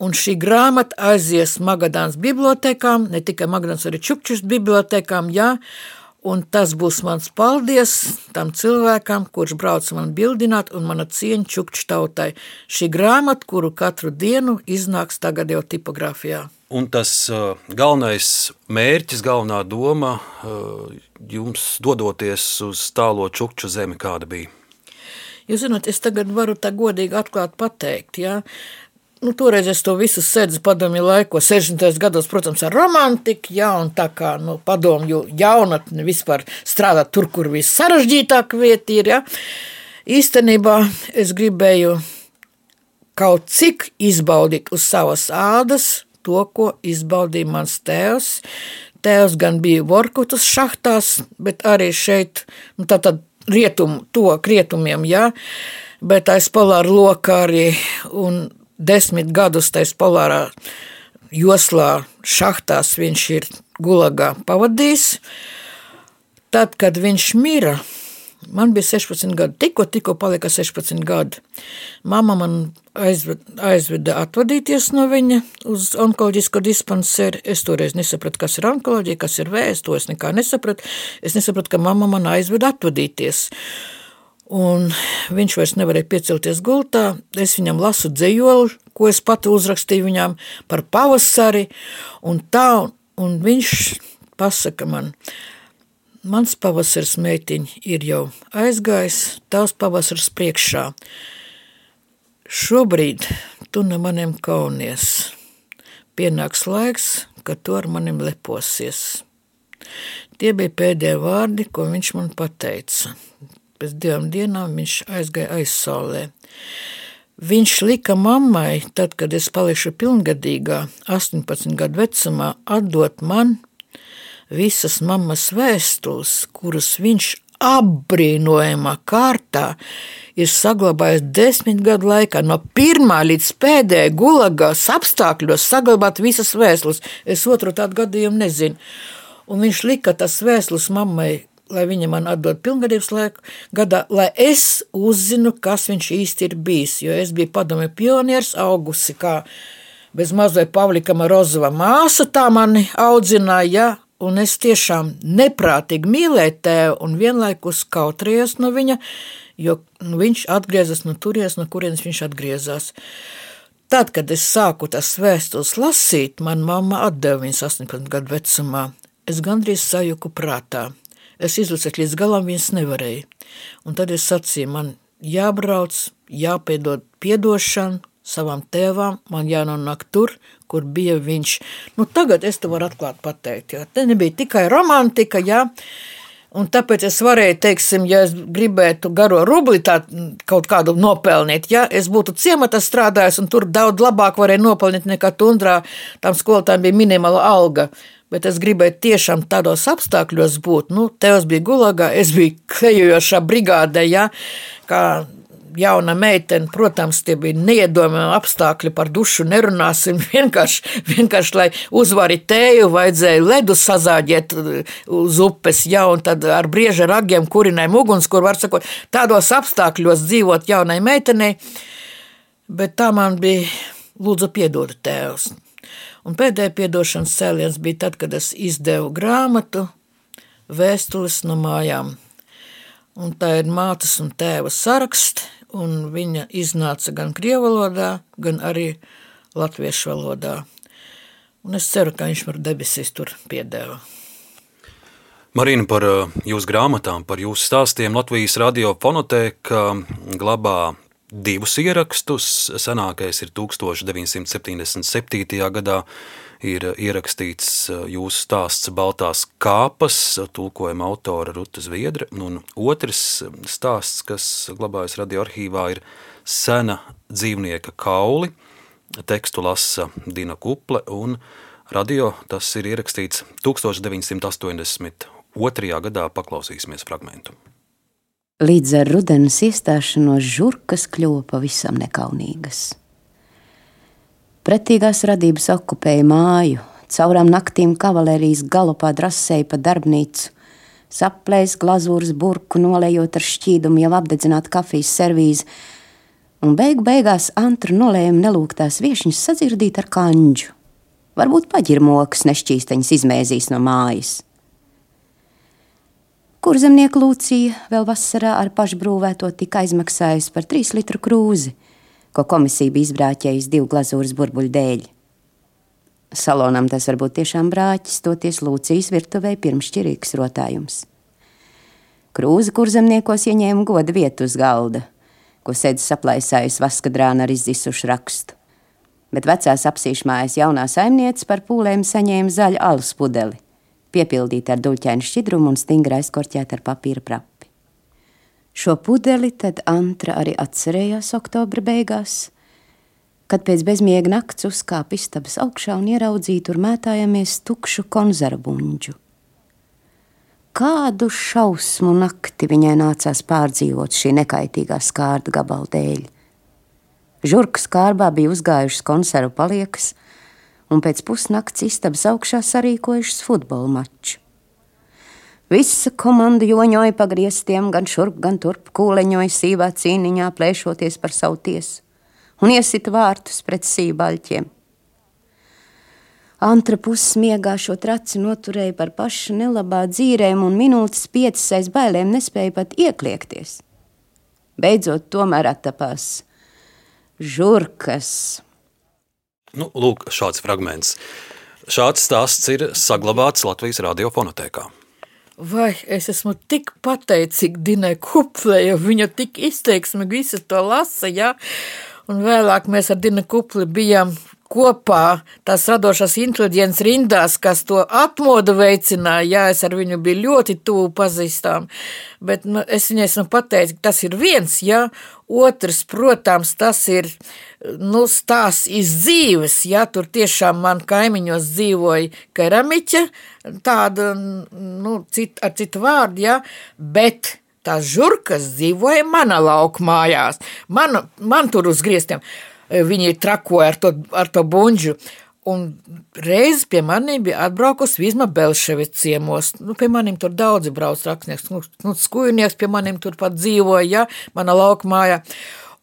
Un šī grāmata aizies Magadānas bibliotekām, ne tikai Magadānas, arī Čukčus bibliotekām, jā, un tas būs mans paldies tam cilvēkam, kurš brauc man bildināt un mana cieņa Čukču tautai. Šī grāmata, kuru katru dienu iznāks tagad jau tipogrāfijā. Un tas uh, galvenais mērķis, galvenā doma uh, jums dodoties uz tālo čukču zemi, kāda bija? Jūs zināt, es tagad varu tā godīgi atklāt pateikt, ja? Nu, toreiz es to visu sēdzu padomju laikos, 60. gados, protams, ar romantiku, jā, un tā kā nu, padomju jaunatni vispār strādā tur, kur viss sarežģītāk vieta ir, jā. Īstenībā es gribēju kaut cik izbaudīt uz savas ādas to, ko izbaudīja mans tēvs. Tēvs gan bija Vorkutas šahtās, bet arī šeit, nu, tā tad rietumu, to rietumiem, jā, bet aiz polāra lokā arī un desmit gadus taisa polārā joslā šahtās viņš ir gulagā pavadījis. Tad, kad viņš mira, man bija 16 gadi, tikko, tikko palika 16 gadi. Mama man aizved, aizveda atvadīties no viņa uz onkoloģisko dispanseru. Es toreiz nesapratu, kas ir onkoloģija, kas ir vēsts, to es nekā nesapratu. Es nesapratu, ka mama man aizveda atvadīties. Un viņš vairs nevarēja piecelties gultā. Es viņam lasu dzējoli, ko es pati uzrakstīju viņām par pavasari. Un tā, un viņš pasaka man, Mans pavasaris meitiņa ir jau aizgājis, tavs pavasaris priekšā. Šobrīd tu no maniem kaunies. Pienāks laiks, kad tu ar manim leposies. Tie bija pēdējie vārdi, ko viņš man pateica. Pēc divām dienām viņš aizgāja aizsaulē. Viņš lika mammai, tad, kad es palikšu pilngadīgā, 18 gadu vecumā, atdot man visas mammas vēstules, kuras viņš apbrīnojamā kārtā ir saglabājis desmit gadu laikā, no pirmā līdz pēdējai gulagās apstākļos saglabāt visas vēstules. Es otru tādu gadījumu nezinu. Un viņš lika tas vēstules mammai, lai viņa man atdod pilngadības laiku gadā, lai es uzzinu, kas viņš īsti ir bijis, jo es biju padomju pionieris, augusi kā bez mazai Pavlika Rozova māsa, tā mani audzināja, ja, un es tiešām neprātīgi mīlēju tēvu un vienlaikus kautrējos no viņa, jo nu, viņš atgriezās no turienes, no kurienes viņš atgriezās. Tad, kad es sāku tās vēstules lasīt, man mamma atdeva viņas 18 gadu vecumā. Es gandrīz sajuku prātā. Es izlasīt līdz galam viņas nevarēju. Un tad es sacīju, man jābrauc, jāpiedod piedošanu, savām tēvām, man jānonāk tur, kur bija viņš. Nu, tagad es to varu atklāt pateikt, jo te nebija tikai romantika, jā, Un tāpēc es varēju, teiksim, ja es gribētu garo rubli kaut kādu nopelnīt, ja es būtu ciematā strādājis un tur daudz labāk varēju nopelnīt nekā tundrā, tam skolotājiem bija minimāla alga. Bet es gribēju tiešām tādos apstākļos būt. Nu, Tevs bija gulagā, es biju klejojošā brigādē, ja, kā jauna meitene, protams, tie bija neiedomājami apstākļi, par dušu nerunāsim. Vienkārši, vienkārši lai uzvari tēju, vajadzēja ledu sazāģēt uh, uz upes, ja, un tad ar brieža ragiem kurinājām uguns, kur var sakot, tādos apstākļos dzīvot jaunai meitenei. Bet tā man bija, lūdzu, piedodu tēvs. Un pēdējā piedošanas cēliens bija tad, kad es izdevu grāmatu Vēstules no mājām. Un tā ir mātes un tēva saraksts, un viņa iznāca gan krievu valodā, gan arī latviešu valodā. Un es ceru, ka viņš man debesīs tur piedēva. Marina, par uh, jūsu grāmatām, par jūsu stāstiem Latvijas radio fonotēka glabā divus ierakstus. Senākais ir 1977. gadā ir ierakstīts uh, jūsu stāsts Baltās kāpas, tulkojuma autora Ruta Zviedra, un otrs stāsts, kas glabājas radioarkīvā, ir Sena dzīvnieka kauli. Tekstu lasa Dina Kuple, un radio tas ir ierakstīts 1982. gadā. Paklausīsimies fragmentu. Līdz ar rudenes iestāšanos žurkas kļuva pavisam nekaunīgas. Pretīgās radības okupēja māju, caurām naktīm kavalērijas galopā drasēja pa darbnīcu, saplēs glazūras burku, nolējot ar šķīdumu jau apdedzināt kafijas servīzi, un beigu beigās antru nolējuma nelūgtās viešņas sadzirdīt ar kanģu. Varbūt paģirmokas nešķīsteņas izmēzīs no mājas. Kur zemnieka Lūcija vēl vasarā ar pašbrūvēto tika aizmaksājusi par trīs litru krūzi – ko komisija bija izbrāķējusi divu glazūras burbuļu dēļ. Salonam tas var būt tiešām brāķis, toties Lūcijas virtuvē pirmšķirīgs rotājums. Krūze kurzemniekos ieņēma goda vietu uz galda, ko sēdz saplaisājusi vaskadrāna ar izzisušu rakstu. Bet vecās apsīšmājas jaunā saimniece par pūlēm saņēma zaļu alus pudeli, piepildīta ar duļķainu šķidrumu un stingri aizkorķēta ar papīra prapu. Šo pudeli tad Antra arī atcerējās oktobra beigās, kad pēc bezmiega nakts uzkāpa istabas augšā un ieraudzīja tur mētājamies tukšu konzervu buņģu. kādu šausmu nakti viņai nācās pārdzīvot šī nekaitīgā skārda gabala dēļ. Žurkas kārbā bija uzgājušas konservu paliekas, un pēc pusnakts istabas augšā sarīkojušas futbola maču. Visa komanda joņoja pa griestiem, gan šurp, gan turp, kūleņoja sīvā cīniņā, plēšoties par savu tiesu, un iesita vārtus pret sībaļķiem. Antra pussmiegā šo traci noturēja par pašu nelabā dzīrēm, un minūtes piecas aiz bailēm nespēja pat iekliekties. Beidzot, tomēr attapās žurkas. Nu, lūk, šāds fragments. Šāds stāsts ir saglabāts Latvijas radiofonotēkā. Vai es esmu tik pateicīga Dinai Kuplē, jo viņa tik izteiksmīgi visu to lasa, ja? Un vēlāk mēs ar Dinu Kupli bijām kopā tās radošās inteliģences rindās, kas to atmodu veicināja. Jā, es ar viņu biju ļoti tuvu pazīstām, bet nu, es viņai esmu pateicis, ka tas ir viens, jā, otrs, protams, tas ir, nu, stāsts iz dzīves, jā, tur tiešām man kaimiņos dzīvoja keramiķa, tāda, nu, cit, ar citu vārdu, jā, bet tās žurkas dzīvoja mana lauka mājās, man, man tur uz griestiem viņi trakoja ar to, ar to bunģu. Un reiz pie maniem bija atbraukusi Vizma Belševica ciemos. Nu, pie maniem tur daudzi brauc rakstnieks, nu, nu skujnieks pie maniem tur pat dzīvoja, ja, mana lauka mājā.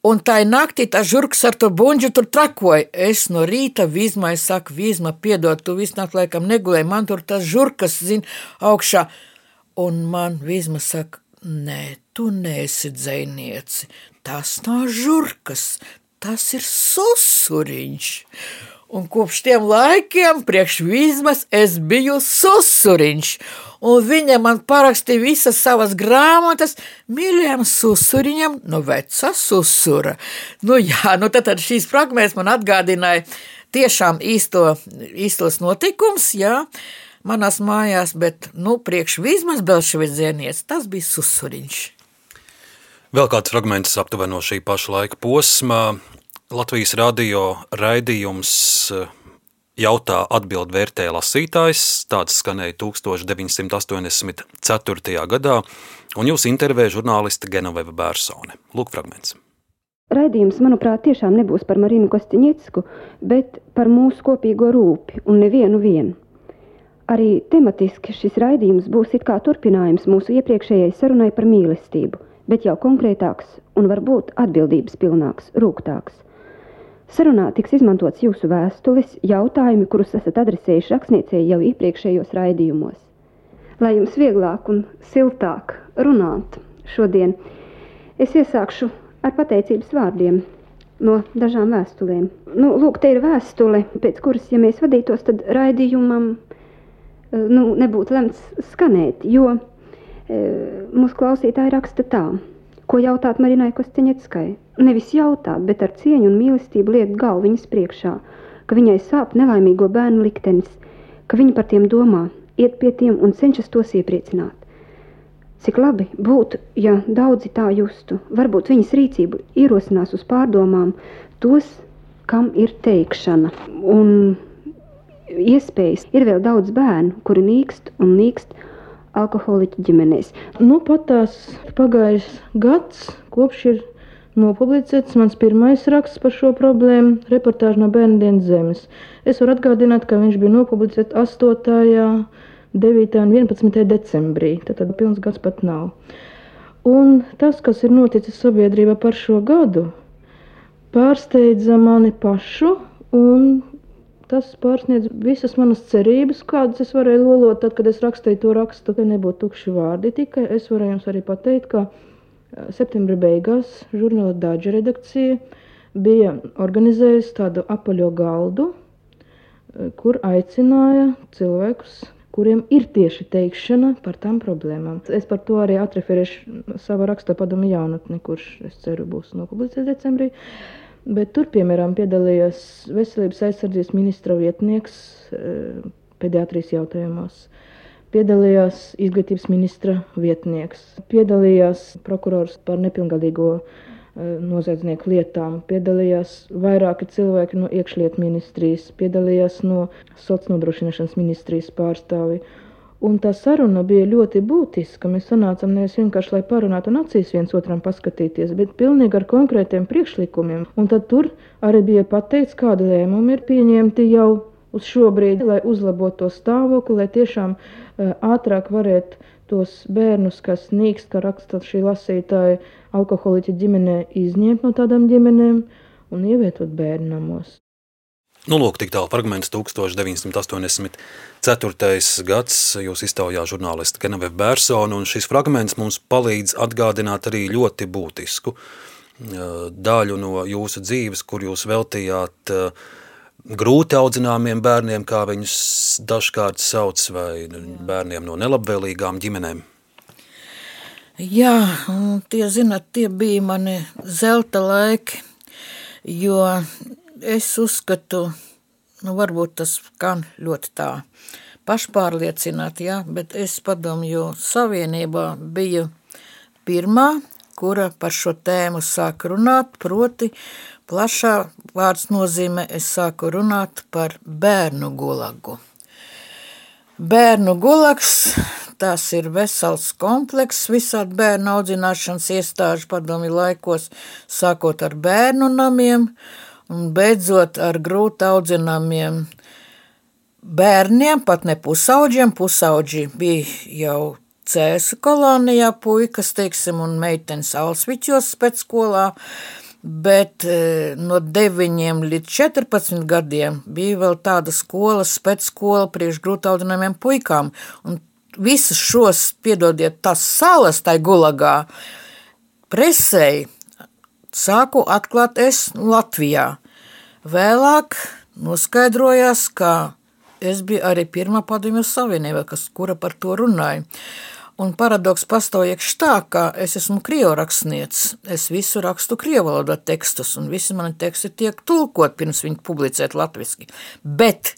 Un tā naktī tā žurks ar to buļbuļsu tur trakoja. Es no rīta vizmai saku, vizma, piedod, tu visu nakti laikam negulēji, man tur tas žurkas zina augšā. Un man vizma saka, nē, tu neesi dzēnieci, tas nav žurkas, tas ir susuriņš. Un kopš tiem laikiem, priekš vizmas, es biju susuriņš. Un viņa man parakstīja visas savas grāmatas mīļajam susuriņam no veca susura. Nu jā, nu tad, tad šīs fragments man atgādināja tiešām īsto, īstos notikums, jā, manās mājās, bet, nu, priekš vizmas Belševidzēniec, tas bija susuriņš. Vēl kāds fragments aptuveni no šī paša laika posma. Latvijas radio raidījums eh, jautā atbild vērtē lasītājs, tāds skanēja 1984. gadā, un jūs intervēja žurnāliste Genoveva Bērsone. Lūk fragments. Raidījums, manuprāt, tiešām nebūs par Marinu Kostiņiecku, bet par mūsu kopīgo rūpi un nevienu vienu. Arī tematiski šis raidījums būs it kā turpinājums mūsu iepriekšējai sarunai par mīlestību – bet jau konkrētāks un varbūt atbildības pilnāks, rūgtāks. Sarunā tiks izmantots jūsu vēstules, jautājumi, kurus esat adresējuši rakstniecei jau iepriekšējos raidījumos. Lai jums vieglāk un siltāk runāt šodien, es iesākšu ar pateicības vārdiem no dažām vēstulēm. Nu, lūk, te ir vēstule, pēc kuras, ja mēs vadītos, tad raidījumam eh, nu, nebūtu lemts skanēt, jo Mūsu klausītāji raksta tā, ko jautāt Marinai Kosteņeckai. Nevis jautāt, bet ar cieņu un mīlestību liekt galvu viņas priekšā, ka viņai sāp nelaimīgo bērnu liktenis, ka viņa par tiem domā, iet pie tiem un cenšas tos iepriecināt. Cik labi būtu, ja daudzi tā justu, varbūt viņas rīcību ierosinās uz pārdomām tos, kam ir teikšana. Un iespējas ir vēl daudz bērnu, kuri nīkst un nīkst alkoholiķu ģimenēs. Nu, pat tās pagājis gads, kopš ir nopublicēts mans pirmais raksts par šo problēmu, reportāža no bērnu dienas zemes. Es varu atgādināt, ka viņš bija nopublicēts 8., 9. un 11. decembrī. Tad, tad pilns gads pat nav. Un tas, kas ir noticis sabiedrībā par šo gadu, pārsteidza mani pašu un Tas pārsniedz visas manas cerības, kādas es varēju lolot, tad, kad es rakstīju to rakstu, ka nebūtu tukši vārdi. Tikai es varēju jums arī pateikt, ka septembra beigās žurnāla Dāģa redakcija bija organizējusi tādu apaļo galdu, kur aicināja cilvēkus, kuriem ir tieši teikšana par tām problēmām. Es par to arī atreferēšu savā rakstā padomu jaunatni, kurš, es ceru, būs nopublicēts decembrī. Uh, Bet tur, piemēram, piedalījās veselības aizsardzības ministra vietnieks eh, pediatrijas jautājumos. Piedalījās izglītības ministra vietnieks, piedalījās prokurors par nepilngadīgo eh, noziedznieku lietām, piedalījās vairāki cilvēki no iekšlietu ministrijas, piedalījās no sociālnodrošināšanas ministrijas pārstāvi. Un tā saruna bija ļoti būtiska. Mēs sanācām nevis vienkārši, lai parunātu un acīs viens otram paskatīties, bet pilnīgi ar konkrētiem priekšlikumiem. Un tad tur arī bija pateikts, kāda lēmuma ir pieņemti jau uz šo brīdi, lai uzlabotu to stāvokli, lai tiešām uh, ātrāk varētu tos bērnus, kas nīkst, kā raksta šī lasītāja, alkoholiķa ģimenē, izņemt no tādām ģimenēm un ievietot bērnamos. Nu, lūk, tik tālu fragments 1984. gads. Jūs iztaujā žurnālisti Keneve Bērsonu, un šis fragments mums palīdz atgādināt arī ļoti būtisku daļu no jūsu dzīves, kur jūs veltījāt grūti audzināmiem bērniem, kā viņus dažkārt sauc, vai bērniem no nelabvēlīgām ģimenēm. Jā, tie, zinat, tie bija mani zelta laiki, jo es uzskatu, nu, varbūt tas skan ļoti tā pašpārliecināti, jā, bet es padomju, savienībā biju pirmā, kura par šo tēmu sāk runāt, proti plašā vārds nozīmē es sāku runāt par bērnu gulagu. Bērnu gulags, tas ir vesels komplekss visādi bērnu audzināšanas iestāžu padomi laikos, sākot ar bērnu namiem, un beidzot ar grūti audzināmiem bērniem, pat ne pusauģiem. Pusauģi bija jau Cēsu kolonijā puikas, teiksim, un meitenes Alsviķos spēcskolā, bet e, no 9 līdz 14 gadiem bija vēl tāda skola, spēcskola priekš grūti audzināmiem puikām, un visas šos, piedodiet, tas salas tai gulagā presēji sāku atklāt es Latvijā. Vēlāk noskaidrojās, ka es biju arī pirmā padomju savienība, kas, kura par to runāja. Un paradoks pastāv iekš tā, ka es esmu krievu rakstnieks. Es visu rakstu krievu valodā tekstus, un visi mani teksti tiek tulkot pirms viņi publicēt latviski. Bet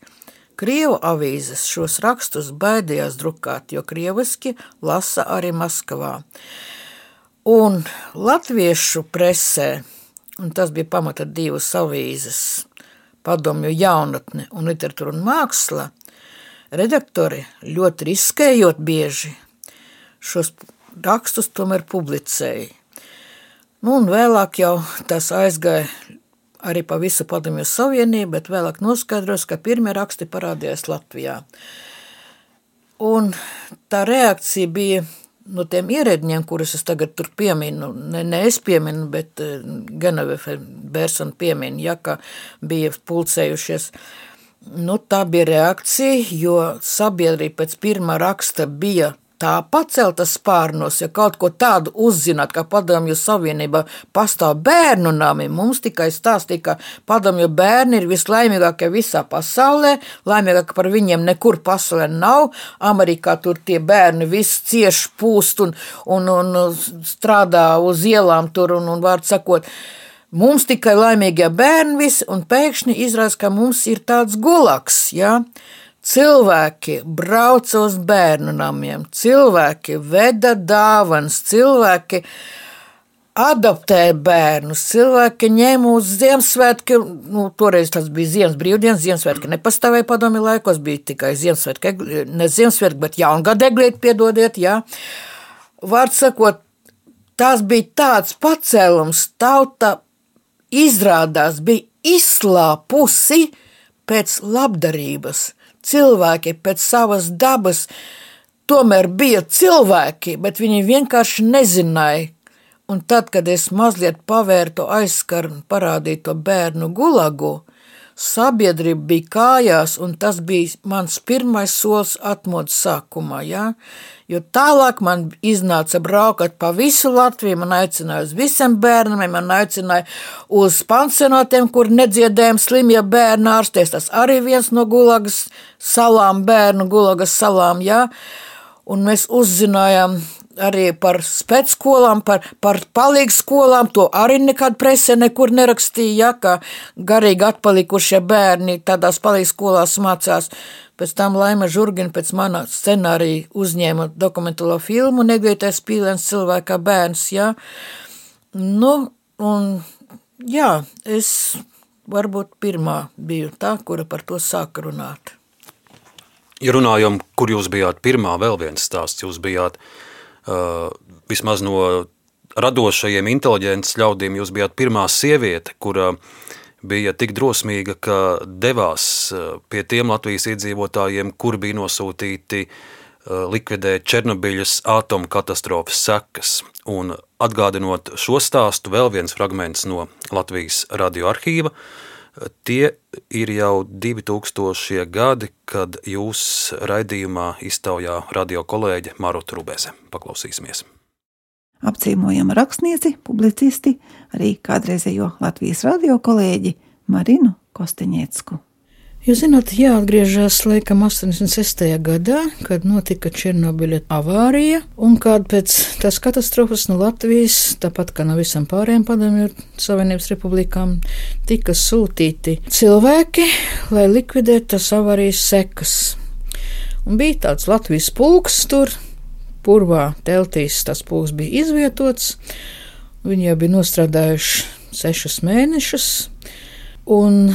Krievu avīzes šos rakstus baidījās drukāt, jo krieviski lasa arī Maskavā. Un latviešu presē, un tas bija pamata divas avīzes, padomju jaunatne un literatūra un māksla, redaktori ļoti riskējot bieži šos rakstus tomēr publicēja. Nu, un vēlāk jau tas aizgāja arī pa visu padomju savienību, bet vēlāk noskaidros, ka pirmie raksti parādījās Latvijā. Un tā reakcija bija no tiem ierēdņiem, kurus es tagad tur pieminu, ne, ne es pieminu, bet uh, Genevefe Bērsona pieminu, ja, ka bija pulcējušies. Nu, tā bija reakcija, jo sabiedrība pēc pirmā raksta bija tā pacelta spārnos, ja kaut ko tādu uzzināt, ka padomju savienībā pastāv bērnu nami, mums tikai stāstīja, ka padomju bērni ir vislaimīgākie visā pasaulē, laimīgāk par viņiem nekur pasaulē nav, Amerikā tur tie bērni viss cieši pūst un, un, un strādā uz ielām tur un, un vārds sakot, Mums tikai laimīgie bērni visi, un pēkšņi izrādās, ka mums ir tāds gulaks, ja? Cilvēki brauca uz bērnu namiem, cilvēki veda dāvanas, cilvēki adoptēja bērnus, cilvēki ņēma uz Ziemassvētku. Nu, toreiz tas bija Ziemas brīvdienas, Ziemassvētki nepastāvēja padomi laikos, bija tikai Ziemassvētki, ne Ziemassvētki, bet jaungada eglīti, piedodiet, jā. Vārds sakot, tas bija tāds pacēlums, tauta izrādās bija izslāpusi pēc labdarības cilvēki pēc savas dabas tomēr bija cilvēki, bet viņi vienkārši nezināja. Un tad, kad es mazliet pavērtu aizskaru un parādīju to bērnu gulagu, sabiedrība bija kājās, un tas bija mans pirmais solis atmodas sākumā. Ja? Jo tālāk man iznāca braukt pa visu Latviju, man aicināja uz visiem bērniem, man aicināja uz pansionātiem, kur nedziedējami slimie bērni ārsties. Tas arī viens no Gulagas salām, bērnu Gulagas salām, jā. Un mēs uzzinājām arī par spēcskolām, par, par palīgu skolām. To arī nekad presē nekur nerakstīja, ja, ka garīgi atpalikušie bērni tādās palīgu skolās mācās. Pēc tam Laima Žurgina pēc mana scenārija uzņēma dokumentālo filmu Negaitais pīlēns cilvēkā bērns, jā. Nu, un jā, es varbūt pirmā biju tā, kura par to sāka runāt. Ja runājam, kur jūs bijāt pirmā, vēl viens stāsts. Jūs bijāt uh, vismaz no radošajiem, inteliģentas ļaudīm, jūs bijāt pirmā sieviete, kura bija tik drosmīga, ka devās pie tiem Latvijas iedzīvotājiem, kuri bija nosūtīti likvidēt Černobiļas atomkatastrofas sekas. Un atgādinot šo stāstu, vēl viens fragments no Latvijas radioarkīva. Tie ir jau 2000 gadi, kad jūs raidījumā iztaujā radio kolēģe Maruta Rubēze. Paklausīsimies! Apciemojam rakstnieci, publicisti, arī kādreizējo Latvijas radio kolēģi Marinu Kosteņiecku. Jūs zināt, jāatgriežas laikam 86. gadā, kad notika Černobiļa avārija, un kad pēc tās katastrofas no Latvijas, tāpat kā no visām pārējām padomju Savienības republikām, tika sūtīti cilvēki, lai likvidētu tās avārijas sekas. Un bija tāds Latvijas pulks tur, purvā teltīs tas pulks bija izvietots, viņi jau bija nostrādājuši sešus mēnešus, un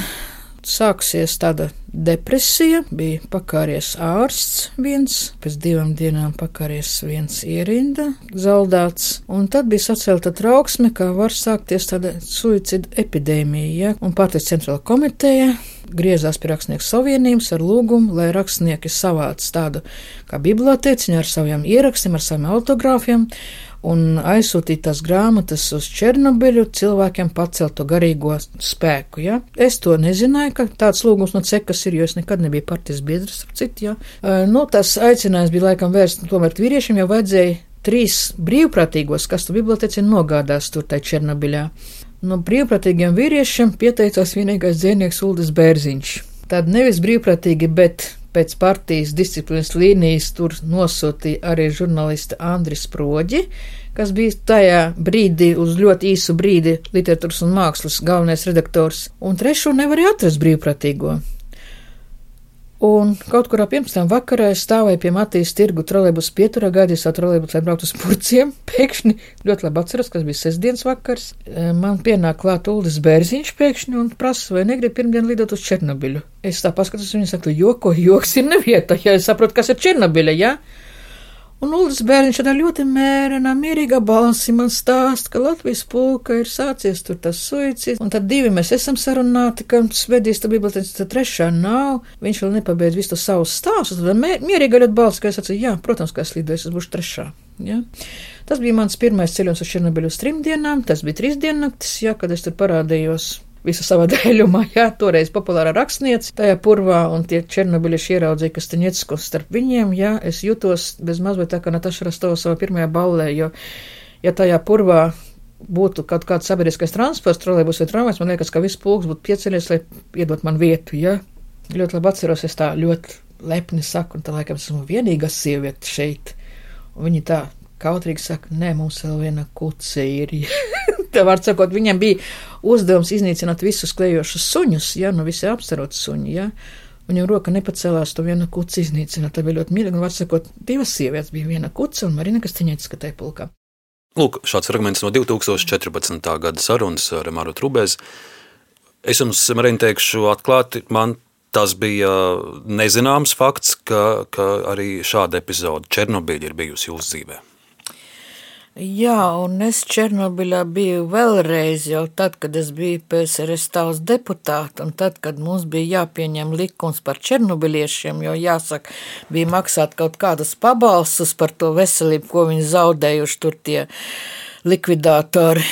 sāksies tāda depresija, bija pakāries ārsts viens, pēc divām dienām pakāries viens ierinda, zaldāts, un tad bija sacelta trauksme, kā var sākties tāda suicida epidēmija, ja? un partijas centrāla komiteja griezās pie rakstnieku savienības ar lūgumu, lai rakstnieki savāc tādu kā bibliotēciņu ar saviem ierakstiem, ar saviem autogrāfiem, un aizsūtīt tās grāmatas uz Černobiļu, cilvēkiem pacelt to garīgo spēku. Ja? Es to nezināju, ka tāds lūgums no cekas ir, jo es nekad nebiju partijas biedrs, citu, ja? nu, tas aicinājums bija laikam vērsts tomēr vīriešiem, jau vajadzēja trīs brīvprātīgos, kas tu biblioteci nogādās tur tai Černobiļā. No brīvprātīgiem vīriešiem pieteicās vienīgais dzēnieks Uldis Bērziņš. Tad nevis brīvprātīgi, bet pēc partijas disciplīnas līnijas tur nosūtīja arī žurnālista Andris Proģi, kas bija tajā brīdī uz ļoti īsu brīdi literatūras un mākslas galvenais redaktors, un trešo nevarēja atrast brīvprātīgo. Un kaut kurā pirms tam vakarā es stāvēju pie Matīs tirgu trolēbus pieturā, gaidīju savu trolēbus, lai brauktu uz purciem. Pēkšņi ļoti labi atceros, kas bija sestdienas vakars. E, man pienāk klāt Uldis Bērziņš pēkšņi un prasa, vai negrib pirmdien lidot uz Černobiļu. Es tā paskatos, viņa saka, joko, joks ir nevieta, ja es saprotu, kas ir Černobiļa, jā. Ja? Un Ulas bērniņš tādā ļoti mērena, mierīgā balsī man stāsta, ka Latvijas pulka ir sācies tur tas suicids, un tad divi mēs esam sarunāti, ka svedīs tā bibliotēca, tad trešā nav, viņš vēl nepabeidz visu to savu stāstu, tad mierīgā ļoti balss, ka es sacīju, jā, protams, ka es lidoju, es būšu trešā. Ja? Tas bija mans pirmais ceļojums uz Černobiļu uz trim dienām, tas bija trīs diennaktis, ja, kad es tur parādījos visu savā dēļumā, jā, toreiz populārā rakstniece tajā purvā, un tie černobiļieši ieraudzīja, kas te ņecko starp viņiem, jā, es jutos bez mazliet tā kā Nataša Rastova savā pirmajā ballē, jo, ja tajā purvā būtu kaut kāds sabiedriskais transports, trolēbus vai tramvajs, man liekas, ka viss pulks būtu pieceļies, lai iedot man vietu, jā. Ļoti labi atceros, es tā ļoti lepni saku, un tā laikam esmu vienīgā sieviete šeit. Un viņi tā kautrīgi saka, nē, mums vēl viena kuce ir. Tā var sakot, viņam bija uzdevums iznīcināt visus klejošus suņus, ja, nu visi apstarot suņi, ja. Viņam roka nepacēlās to vienu kuci iznīcināt. Tā bija ļoti mīļa, var sakot, divas sievietes bija viena kuca un Marina Kastiņētas skatēja pulkā. Lūk, šāds fragments no 2014. gada sarunas ar Maru Trubēzi. Es jums, Marina, teikšu atklāti, man tas bija nezināms fakts, ka, ka arī šāda epizode Černobiļa ir bijusi jūsu dzīvēm. Jā, un es Černobiļā biju vēlreiz, jau tad, kad es biju PSRS tautas deputāta, un tad, kad mums bija jāpieņem likums par černobiliešiem, jo jāsaka, bija maksāt kaut kādas pabalstus par to veselību, ko viņi zaudējuši tur tie likvidātori.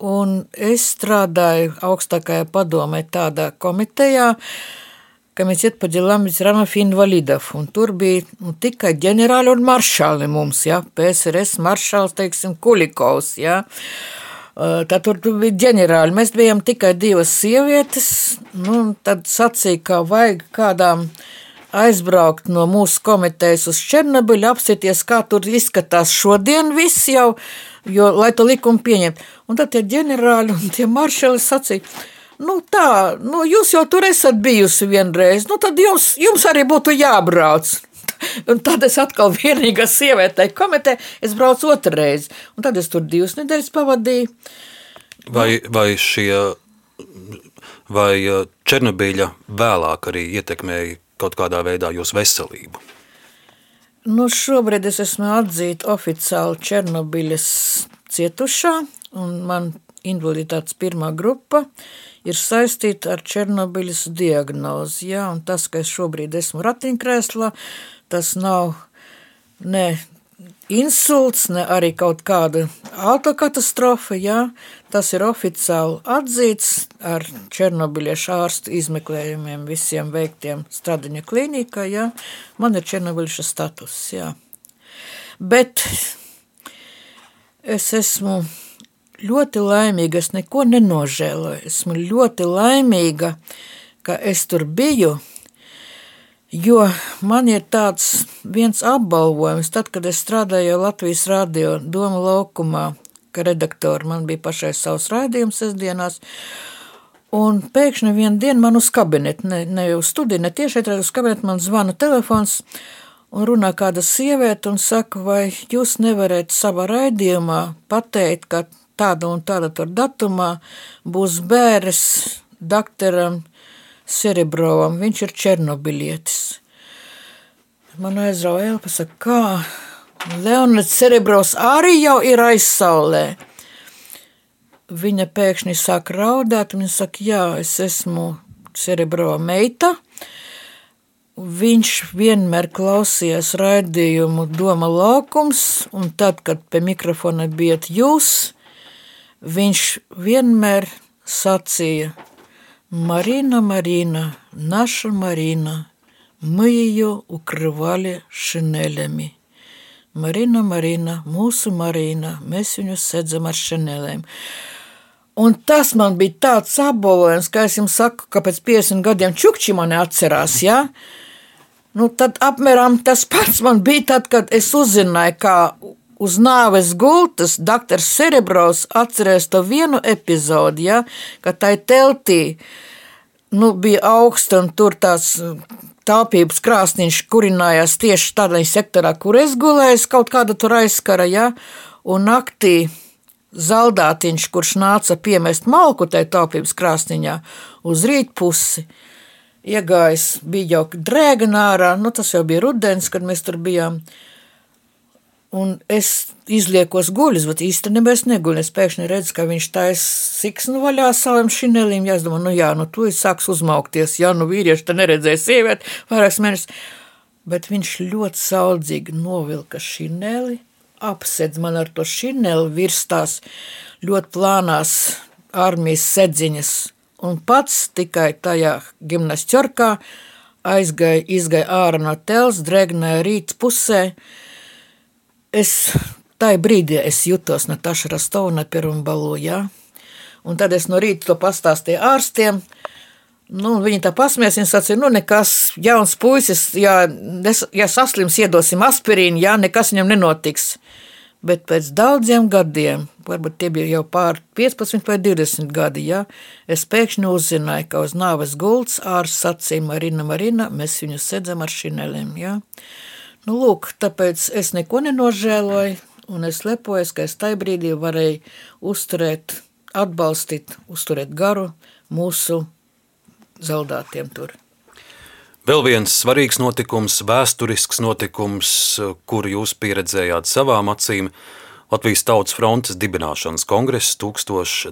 Un es strādāju augstākajā padomē tādā komitejā, Комитет по делам ветеранов и инвалидов. Un tur bija nu, tikai ģenerāli un maršāli mums, ja, PSRS maršāls, teiksim, Kulikovs, ja. Tad tur bija ģenerāli. Mēs bijām tikai divas sievietes. Nu, tad sacīja, ka vajag kādām aizbraukt no mūsu komitejas uz Černobiļu, apsieties, kā tur izskatās šodien viss jau, jo, lai to likumu pieņemtu. Un tad tie ģenerāļi un tie maršali sacīja, Nu, tā, nu, jūs jau tur esat bijusi vienreiz, nu, tad jums, jums arī būtu jābrauc. Un tad es atkal vienīgā sieviete komitē, es braucu otrreiz. Un tad es tur divas nedēļas pavadīju. Vai, vai šie, vai Černobīļa vēlāk arī ietekmēja kaut kādā veidā jūsu veselību? Nu, šobrīd es esmu atzīta oficiāli Černobiļas cietušā, un man invaliditātes pirmā grupa ir saistīta ar Černobiļas diagnozi. Ja? Un tas, ka es šobrīd esmu ratiņkrēslā, tas nav ne insults, ne arī kaut kāda autokatastrofa. Ja? Tas ir oficiāli atzīts ar Černobiļiešu ārstu izmeklējumiem, visiem veiktiem Stradiņa klīnikā. Ja? Man ir Černobiļieša status. Ja? Bet es esmu ļoti laimīga, es neko nenožēloju. Esmu ļoti laimīga, ka es tur biju Jo man ir tāds viens apbalvojums, tad, kad es strādāju Latvijas radio Doma laukumā, ka redaktori man bija pašai savs raidījums sestdienās, un pēkšņi vienu dienu man uz kabinetu, ne, ne uz studiju, ne tieši uz kabinetu, man zvana telefons, un runā kāda sieviete un saka, vai jūs nevarat savā raidījumā pateikt, ka tāda un tāda tur datumā būs bēres doktoram Serebrovam, viņš ir černobilietis. Man aizrauja elpa, saka, kā Leonids Serebrovs arī jau ir aizsaulē. Viņa pēkšņi sāk raudāt, viņa saka, jā, es esmu Serebrova meita. Viņš vienmēr klausījās raidījumu Doma laukums, un tad, kad pie mikrofona bijat jūs, viņš vienmēr sacīja – Марина, Марина, наша Марина, мы ее укрывали шинелями. Marina, Marina, mūsu Marina, mēs viņu sēdzam ar šanelēm. Un tas man bija tāds apbalvojums, ka es jums saku, ka pēc 50 gadiem čukči mani atcerās. Ja? Nu, tad apmēram tas pats man bija tad, kad es uzzināju, kā uz nāves gultas doktors Cerebros atcerēs to vienu epizodi, ja, kad tai teltī nu, bija augsta un tur tās tāpības krāsniņš kurinājās tieši tādā sektorā, kur es gulēju, kaut kāda tur aizskara, ja, un naktī zaldātiņš, kurš nāca piemest malku tajā tāpības krāsniņā uz rīt pusi, iegājis, bija jau drēganārā, nu tas jau bija rudens, kad mēs tur bijām, Un es izliekos guļus, bet īstenībā es neguļu. Es pēkšņi redzu, ka viņš taisa siksnu vaļā savam šinelim. Jā, es domāju, nu jā, nu tu sāks uzmaukties. Jā, nu vīrieši te neredzēja sievieti vairākas mēnešus. Bet viņš ļoti saudzīgi novilka šineli, apsedz man ar to šineli virs tās ļoti plānās armijas sedziņas. Un pats tikai tajā gimnasķorkā aizgāja, izgāja ārā no tels, dregnēja rīts pusē, es tajā brīdī es jutos Nataša Rastovna pirmbalu, jā. Un tad es no rīta to pastāstīju ārstiem, Nu, viņi tā pasmējās, viņa sacīja, nu, nekas jauns puisis, ja, ja saslims, iedosim aspirīnu, jā, nekas viņam nenotiks. Bet pēc daudziem gadiem, varbūt tie bija jau pār 15 vai 20 gadi, jā, es pēkšņi uzzināju, ka uz nāves gults ārsts sacīja Marina, Marina, mēs viņu sedzam ar šineliem, jā. Nu, lūk, tāpēc es neko nenožēloju, un es lepojos, ka es tajā brīdī varēju uzturēt, atbalstīt, uzturēt garu mūsu zaudātiem tur. Vēl viens svarīgs notikums, vēsturisks notikums, kuru jūs pieredzējāt savām acīm, Latvijas Tautas frontes dibināšanas kongress 1988.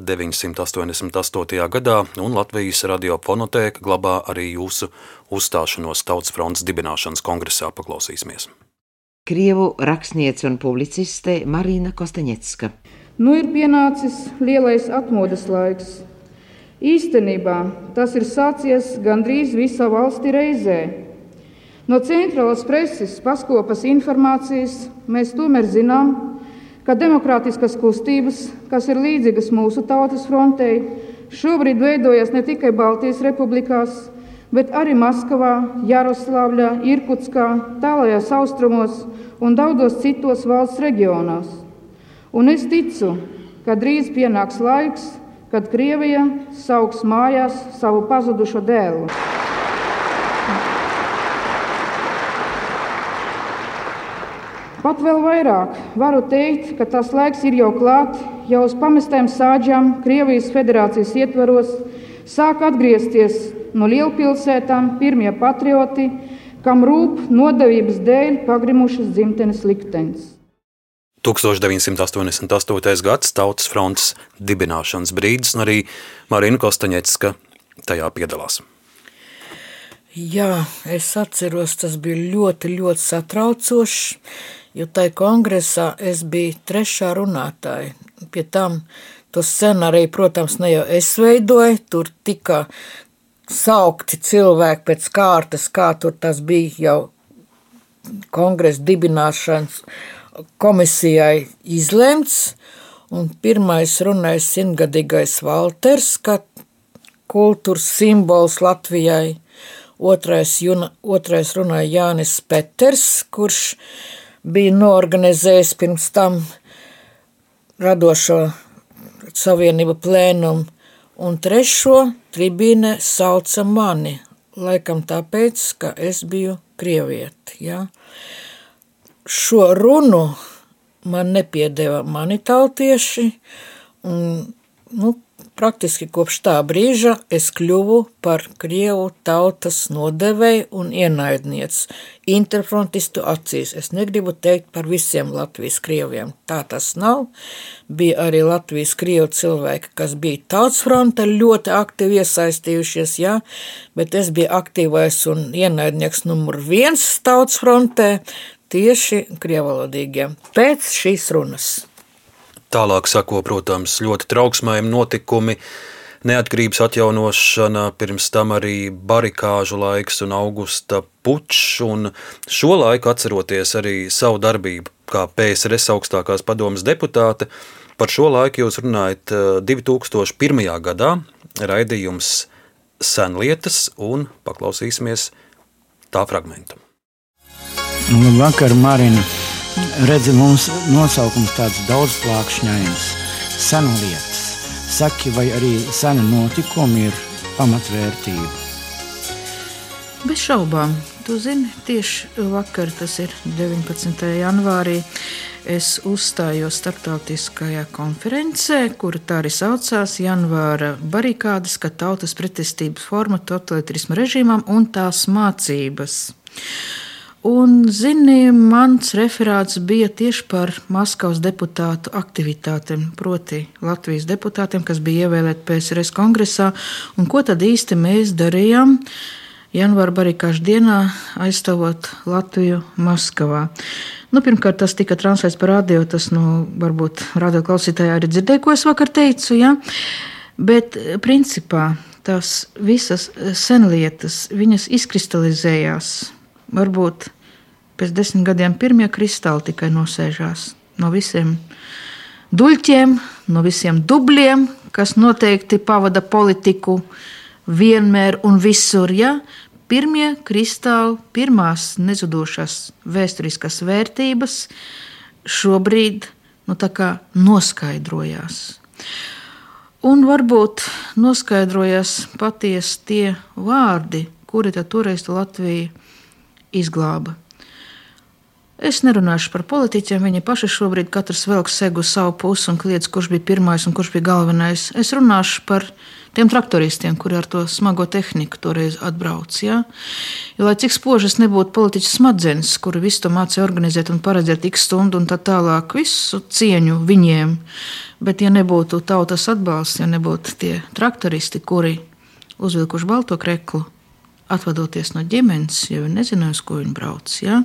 gadā, un Latvijas radiofonotēka glabā arī jūsu uzstāšanos Tautas frontes dibināšanas kongresā. Paklausīsimies! Krievu rakstniece un publiciste Marina Kostaņecka. Nu ir pienācis lielais atmodas laiks. Īstenībā tas ir sācies gandrīz visā valstī reizē. No centrālās preses paskopas informācijas mēs tomēr zinām, ka demokrātiskas kustības, kas ir līdzīgas mūsu tautas frontei, šobrīd veidojas ne tikai Baltijas republikās, bet arī Maskavā, Jaroslavļā, Irkutskā, tālajos austrumos un daudzos citos valsts reģionos. Un es ticu, ka drīz pienāks laiks, kad Krievija sauks mājās savu pazudušo dēlu. Pat vēl vairāk varu teikt, ka tas laiks ir jau klāt, jau uz pamestēm sāģām Krievijas federācijas ietvaros sāk atgriezties no lielpilsētām pirmie patrioti, kam rūp nodevības dēļ pagrimušas dzimtenes liktenis. 1988. gads Tautas fronts dibināšanas brīdis, un arī Marina Kostaņecka tajā piedalās. Jā, es atceros, tas bija ļoti, ļoti satraucoši, jo tajā kongresā es biju trešā runātāja. Pie tam to scenāriju, protams, ne jau es veidoju, tur tika saukti cilvēki pēc kārtas, kā tur tas bija jau kongresa dibināšanas komisijai izlemts, un pirmais runāja simtgadīgais Valters, kā kultūras simbols Latvijai, otrais, juna, otrais runāja Jānis Peters, kurš bija noorganizējis pirms tam radošo savienību plēnumu, un trešo tribīne sauca mani, laikam tāpēc, ka es biju krievieti, ja? šo runu man nepiedeva mani tautieši, un nu, praktiski kopš tā brīža es kļuvu par Krievu tautas nodevēju un ienaidniec interfrontistu acīs. Es negribu teikt par visiem Latvijas krieviem, tā tas nav. Bija arī Latvijas krievu cilvēki, kas bija tautas fronte ļoti aktīvi iesaistījušies, jā, bet es biju aktīvais un ienaidnieks numur viens tautas frontē, tieši krievalodīgiem pēc šīs runas. Tālāk sako, protams, ļoti trauksmējami notikumi, neatkarības atjaunošana, pirms tam arī barikāžu laiks un augusta pučs, un šo laiku atceroties arī savu darbību kā PSRS augstākās padomas deputāte, par šo laiku jūs runājat 2001. Eh, gadā raidījums senlietas un paklausīsimies tā fragmentu. Labvakar, Marina. Redzi, mums nosaukums tāds daudzplākšņains, senu lietas. Saki, vai arī sena notikumi ir pamatvērtība? Bez šaubām. Tu zini, tieši vakar, tas ir 19. janvārī, es uzstājos starptautiskajā konferencē, kura tā arī saucās Janvāra barikādas, ka tautas pretestības forma totalitarisma režīmam un tās mācības. Un, zini, mans referāts bija tieši par Maskavas deputātu aktivitātēm, proti, Latvijas deputātiem, kas bija ievēlēti PSRS kongresā, un ko tad īsti mēs darījām janvāra barikāžu dienā, aizstāvot Latviju Maskavā. Nu, pirmkārt, tas tika translēts par radio, tas, nu, varbūt radio klausītāji arī dzirdēja, ko es vakar teicu, ja? bet principā tās visas senlietas, viņas izkristalizējās varbūt pēc desmit gadiem pirmie kristāli tikai nosēžās no visiem duļķiem, no visiem dubļiem, kas noteikti pavada politiku vienmēr un visur. Ja? Pirmie kristāli, pirmās nezudošās vēsturiskās vērtības šobrīd nu, noskaidrojās. Un varbūt noskaidrojas patiesi tie vārdi, kuri toreiz Latvija izglāba. Es nerunāšu par politiķiem, viņi paši šobrīd katrs velk segu savu pusi un kliedz, kurš bija pirmais un kurš bija galvenais. Es runāšu par tiem traktoristiem, kuri ar to smago tehniku toreiz atbrauc. Ja? Jo, lai cik spožas nebūtu politiķu smadzenes, kuri visu to mācīja organizēt un paredzēt tik stundu un tā tālāk, visu cieņu viņiem, bet ja nebūtu tautas atbalsts, ja nebūtu tie traktoristi, kuri uzvilkuši balto kreklu, atvadoties no ģimenes, viņi nezināja, uz ko viņi brauc. Ja?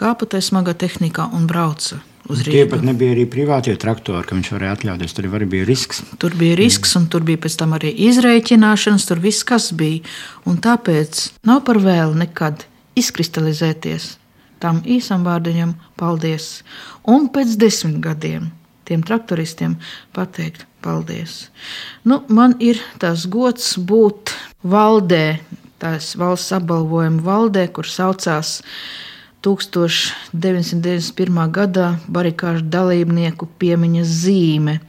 Kāpa tajā smagā tehnikā un brauca. Tie pat nebija arī privātie traktori, ka viņš varēja atļauties. Tur arī bija risks. Tur bija risks, un tur bija pēc tam arī izreikināšanas, tur viss kas bija. Un tāpēc nav par vēlu nekad izkristalizēties tam īsam vārdiņam, paldies. Un pēc desmit gadiem tiem traktoristiem pateikt paldies. Nu, man ir tas gods būt valdē tās valsts apbalvojuma valdē, kur saucās 1991. gadā barikāžu dalībnieku piemiņas zīme.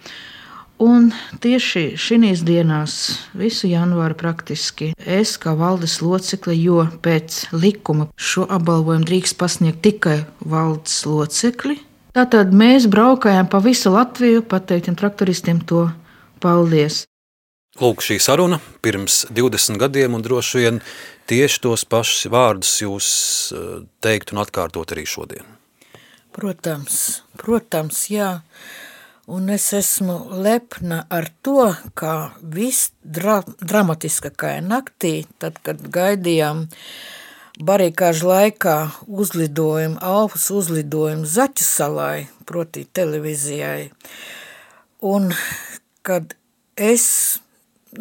Un tieši šīs dienās, visu janvāru praktiski, es kā valdes locekle, jo pēc likuma šo apbalvojumu drīkst pasniegt tikai valdes locekļi, tātad mēs braukājām pa visu Latviju, pateiktiem traktoristiem to paldies. Lūk, šī saruna pirms 20 gadiem, un droši vien tieši tos pašus vārdus jūs eh, teiktu un atkārtot arī šodien. Protams, protams, jā. Un es esmu lepna ar to, kā viss dra dramatiskākajā naktī, tad, kad gaidījām barikāžu laikā uzlidojumu, Alfas uzlidojumu Zaķu salai, proti televīzijai. Un kad es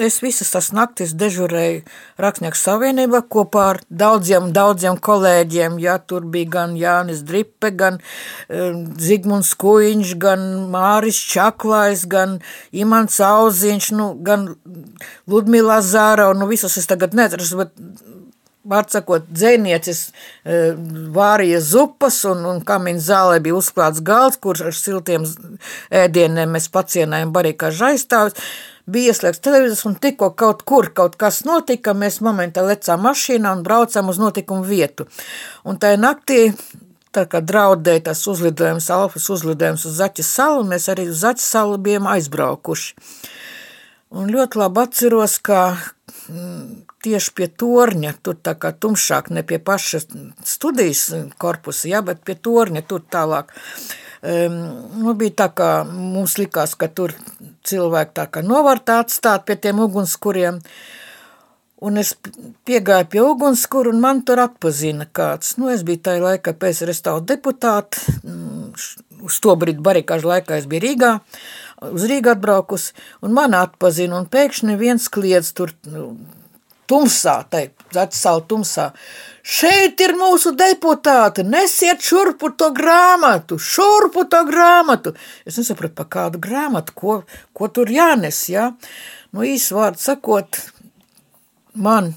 es visas tās naktis dežurēju Rakstnieku savienībā kopā ar daudziem, daudziem kolēģiem. Jā, tur bija gan Jānis Dripe, gan um, Zigmunds Kuiņš, gan Māris Čaklājs, gan Imants Auziņš, nu, gan Ludmila Zāra, nu visas es tagad neatceros, bet Vārdsakot, dzēniecis e, vārīja zupas un, un kamīna zālē bija uzklāts galds, kur ar siltiem ēdieniem mēs pacienājam barīkā žaistāvis bija ieslēgts televizors un tikko kaut kur kaut kas notika, mēs momentā lecām mašīnā un braucām uz notikumu vietu. Un tajā naktī, tā kā draudēja tas uzlidojums, alfas uzlidojums uz Zaķas salu, mēs arī uz Zaķas salu bijām aizbraukuši. Un ļoti labi atceros, ka mm, tieši pie torņa, tur tā kā tumšāk, ne pie paša studijas korpusa, ja, bet pie torņa tur tālāk. Um, nu, bija tā, ka mums likās, ka tur cilvēki tā kā novartā atstāt pie tiem ugunskuriem. Un es piegāju pie ugunskura, un man tur atpazina kāds. Nu, es biju tajā laikā PSRS tautu deputāti, mm, uz to brīdi barikāžu laikā es biju Rīgā, uz Rīgā atbraukus, un man atpazina, un pēkšņi viens kliedz tur nu, tumsā, tai atsālu tumsā. Šeit ir mūsu deputāti, nesiet šurpu to grāmatu, šurpu to grāmatu. Es nesapratu, pa kādu grāmatu, ko, ko tur jānes, jā. Nu, īsi vārdu sakot, man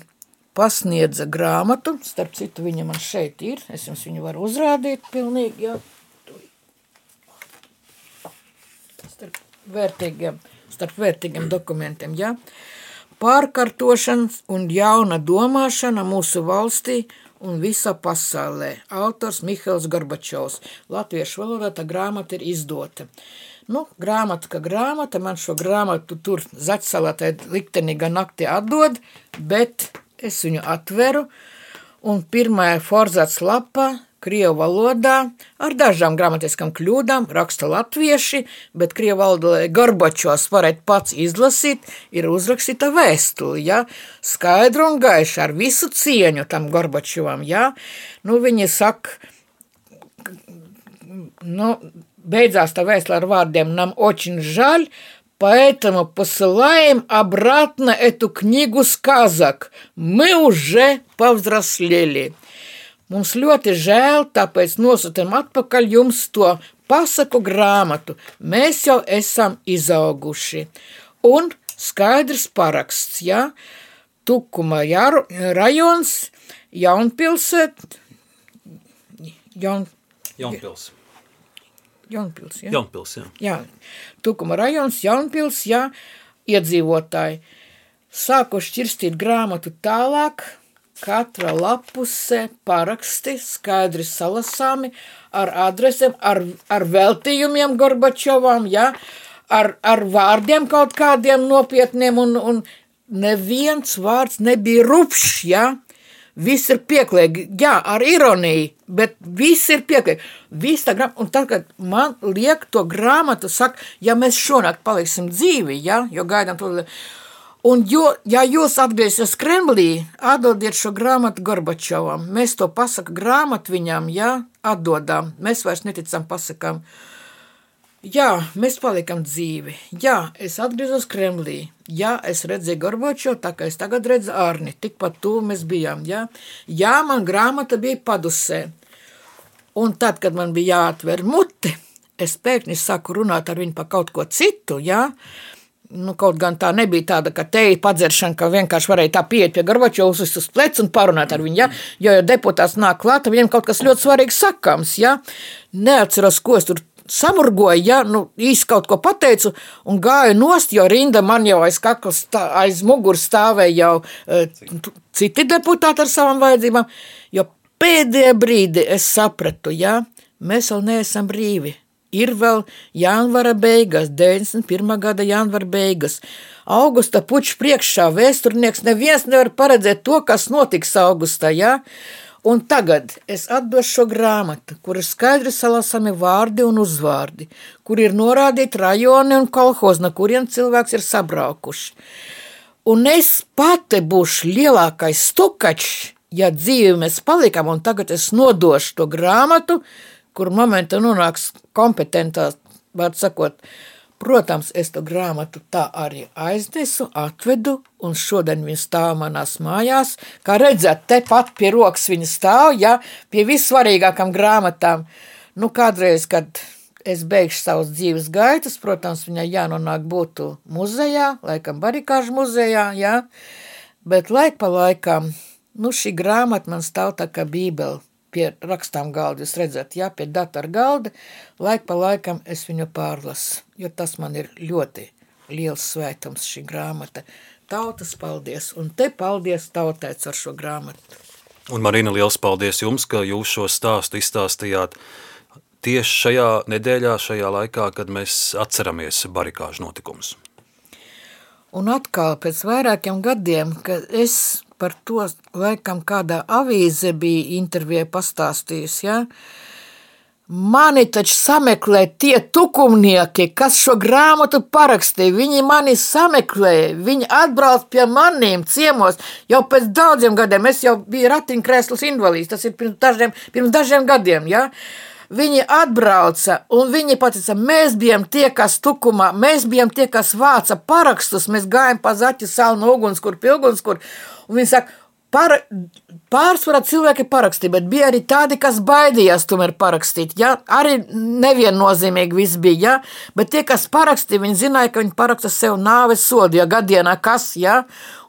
pasniedza grāmatu, starp citu viņa man šeit ir, es jums viņu varu uzrādīt pilnīgi, jā. Starp vērtīgiem, starp vērtīgiem dokumentiem. Ja? Pārkārtošana un jauna domāšana mūsu valstī un visā pasaulē. Autors Mihails Gorbačovs. Latviešu valodā tā grāmata ir izdota. Nu, grāmata, ka grāmata, man šo grāmatu tur zaķsalā tai liktenīga naktī atdod, bet es viņu atveru, un pirmajā forzāts lapā Krievu valodā ar dažām gramatiskām kļūdām raksta latvieši, bet Krievu valodā Gorbačovs varētu pats izlasīt, ir uzrakstīta vēstuli, ja? skaidru un gaišu ar visu cieņu tam Gorbačovam, ja? nu viņi saka, nu, бeidzās tā vēstule ar vārdiem «Нам очень жаль», Поэтому посылаем обратно эту книгу сказок. Мы уже повзрослели. Mums ļoti žēl, tāpēc nosūtām atpakaļ jums to pasaku grāmatu. Mēs jau esam izauguši. Un skaidrs paraksts, ja? Tukuma jāru, rajons, Jaunpilsēt, Jaun... Jaunpils. Jaunpils, ja? Jaunpils, jā. Jā, Tukuma rajons, Jaunpils, jā, iedzīvotāji. Sāku šķirstīt grāmatu tālāk, Katra lapuse paraksti skaidri salasāmi ar adresēm, ar, ar veltījumiem Gorbačovam, ja, ar, ar vārdiem kaut kādiem nopietniem, un, un neviens vārds nebija rupšs, ja, Viss ir pieklājīgi, jā, ar ironiju, bet viss ir pieklājīgi. Viss tā grāmata, un tad, kad man liek to grāmatu, saka, ja mēs šonakt paliksim dzīvi, ja, jo gaidām to, Un, jo, ja jūs atgriezīsieties Kremlī, atdodiet šo grāmatu Gorbačovam. Mēs to pasaku grāmatu viņam, jā, atdodam. Mēs vairs neticam pasakām. Jā, mēs palikam dzīvi. Jā, es atgriezos Kremlī. Jā, es redzēju Gorbačovu, tā kā es tagad redzu Arni. Tikpat tuvu mēs bijām. Jā, jā man grāmata bija padusē. Un tad, kad man bija jāatver muti, es pēkšņi sāku runāt ar viņu par kaut ko citu, jā, Nu, kaut gan tā nebija tāda, ka teija padzeršana, ka vienkārši varēja tā pieiet pie Gorbačovas uz pleca un parunāt ar viņu. Ja? Jo, ja deputāts nāk klāt, viņam kaut kas ļoti svarīgs sakāms. Ja? Neatceros, ko es tur samurgoju, ja? nu, īsti kaut ko pateicu un gāju nost, jo rinda man jau aiz kaklas, tā, aiz muguras stāvēja jau uh, citi deputāti ar savām vajadzībām. Jo pēdējā brīdī es sapratu, ja? mēs vēl neesam brīvi. Ir vēl janvāra beigas, 91. gada janvāra beigas. Augusta puķa priekšā vēsturnieks neviens nevar paredzēt to, kas notiks augustā. Ja? Un tagad es atdošu šo grāmatu, kur ir skaidri salasami vārdi un uzvārdi, kur ir norādīti rajoni un kolhozi, no kuriem cilvēks ir sabraukuši. Un es pati būšu lielākais stukačs, ja dzīve mēs palikam, un tagad es nodošu to grāmatu, kur momentā nonāks kompetentās, var sakot, Protams, es to grāmatu tā arī aiznesu, atvedu, un šodien viņa stāv manās mājās. Kā redzat, tepat pie rokas viņa stāv, ja pie vissvarīgākām grāmatām. Nu, kādreiz, kad es beigšu savus dzīves gaitas, protams, viņai jānonāk būtu muzejā, laikam barikāžu muzejā, jā, bet laik pa laikam, nu, šī grāmata man stāv tā kā bībele pie rakstām galda. Jūs redzat, jā, pie datora galda, laik pa laikam es viņu pārlasu, jo tas man ir ļoti liels svētums šī grāmata. Tautas paldies, un te paldies tautēts ar šo grāmatu. Un Marina, liels paldies jums, ka jūs šo stāstu izstāstījāt tieši šajā nedēļā, šajā laikā, kad mēs atceramies barikāžu notikumus. Un atkal pēc vairākiem gadiem, kad es par to laikam kādā avīze bija intervijā pastāstījusi. Ja? Mani taču sameklē tie tukumnieki, kas šo grāmatu parakstīja. Viņi mani sameklēja, viņi atbrauc pie maniem ciemos jau pēc daudziem gadiem. Es jau biju ratiņkrēsls invalīds, tas ir pirms dažiem, pirms dažiem gadiem. Ja? Viņi atbrauca un viņi teica, mēs bijām tie, kas tukumā, mēs bijām tie, kas vāca parakstus, mēs gājām pa zaķu salu no ugunskura pie ugunskura. Un viņi saka, Par, pārsvarā cilvēki parakstīja, bet bija arī tādi, kas baidījās tomēr parakstīt. Ja? Arī neviennozīmīgi viss bija, ja? bet tie, kas parakstīja, viņi zināja, ka viņi paraksta sev nāves sodu, ja gadienā kas, ja?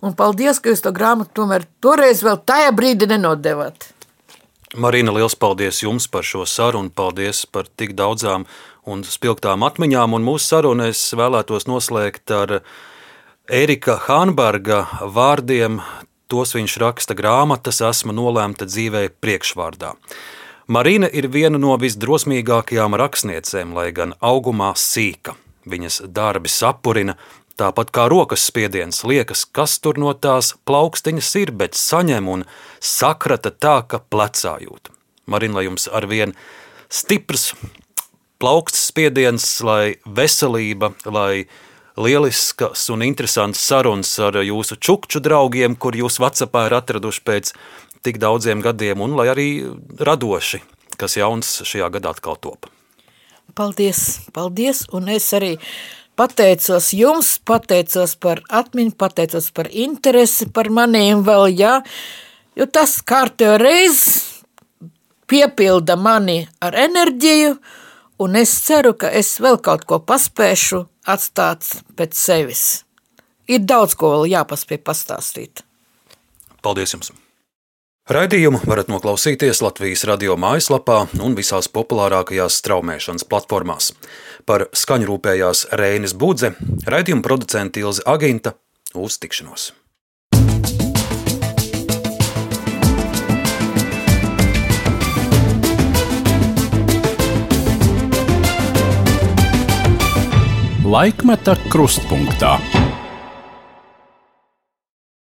un paldies, ka jūs to grāmatu tomēr toreiz vēl tajā brīdī nenodevāt. Marina, liels paldies jums par šo sarunu, paldies par tik daudzām un spilgtām atmiņām, un mūsu sarunu es vēlētos noslēgt ar Ērika Hānberga vārdiem Tos viņš raksta grāmatas, esmu nolēmta dzīvē priekšvārdā. Marina ir viena no visdrosmīgākajām rakstniecēm, lai gan augumā sīka. Viņas darbi sapurina, tāpat kā rokas spiediens liekas, kas tur no tās plaukstiņas ir, bet saņem un sakrata tā, ka plecā jūt. Marina, lai jums arvien stiprs plauksts spiediens, lai veselība, lai lieliskas un interesantas sarunas ar jūsu čukču draugiem, kur jūs Vācijā ir atraduši pēc tik daudziem gadiem, un lai arī radoši, kas jauns šajā gadā atkal top. Paldies, paldies, un es arī pateicos jums, pateicos par atmiņu, pateicos par interesi par maniem vēl, jā, jo tas kārtējo reizi piepilda mani ar enerģiju, un es ceru, ka es vēl kaut ko paspēšu atstāts pēc sevis. Ir daudz ko vēl jāpaspēj pastāstīt. Paldies jums! Raidījumu varat noklausīties Latvijas radio mājaslapā un visās populārākajās straumēšanas platformās. Par skaņu rūpējās Rēnis Budze, raidījuma producente Ilze Aginta. Uz tikšanos! Laikmeta krustpunktā.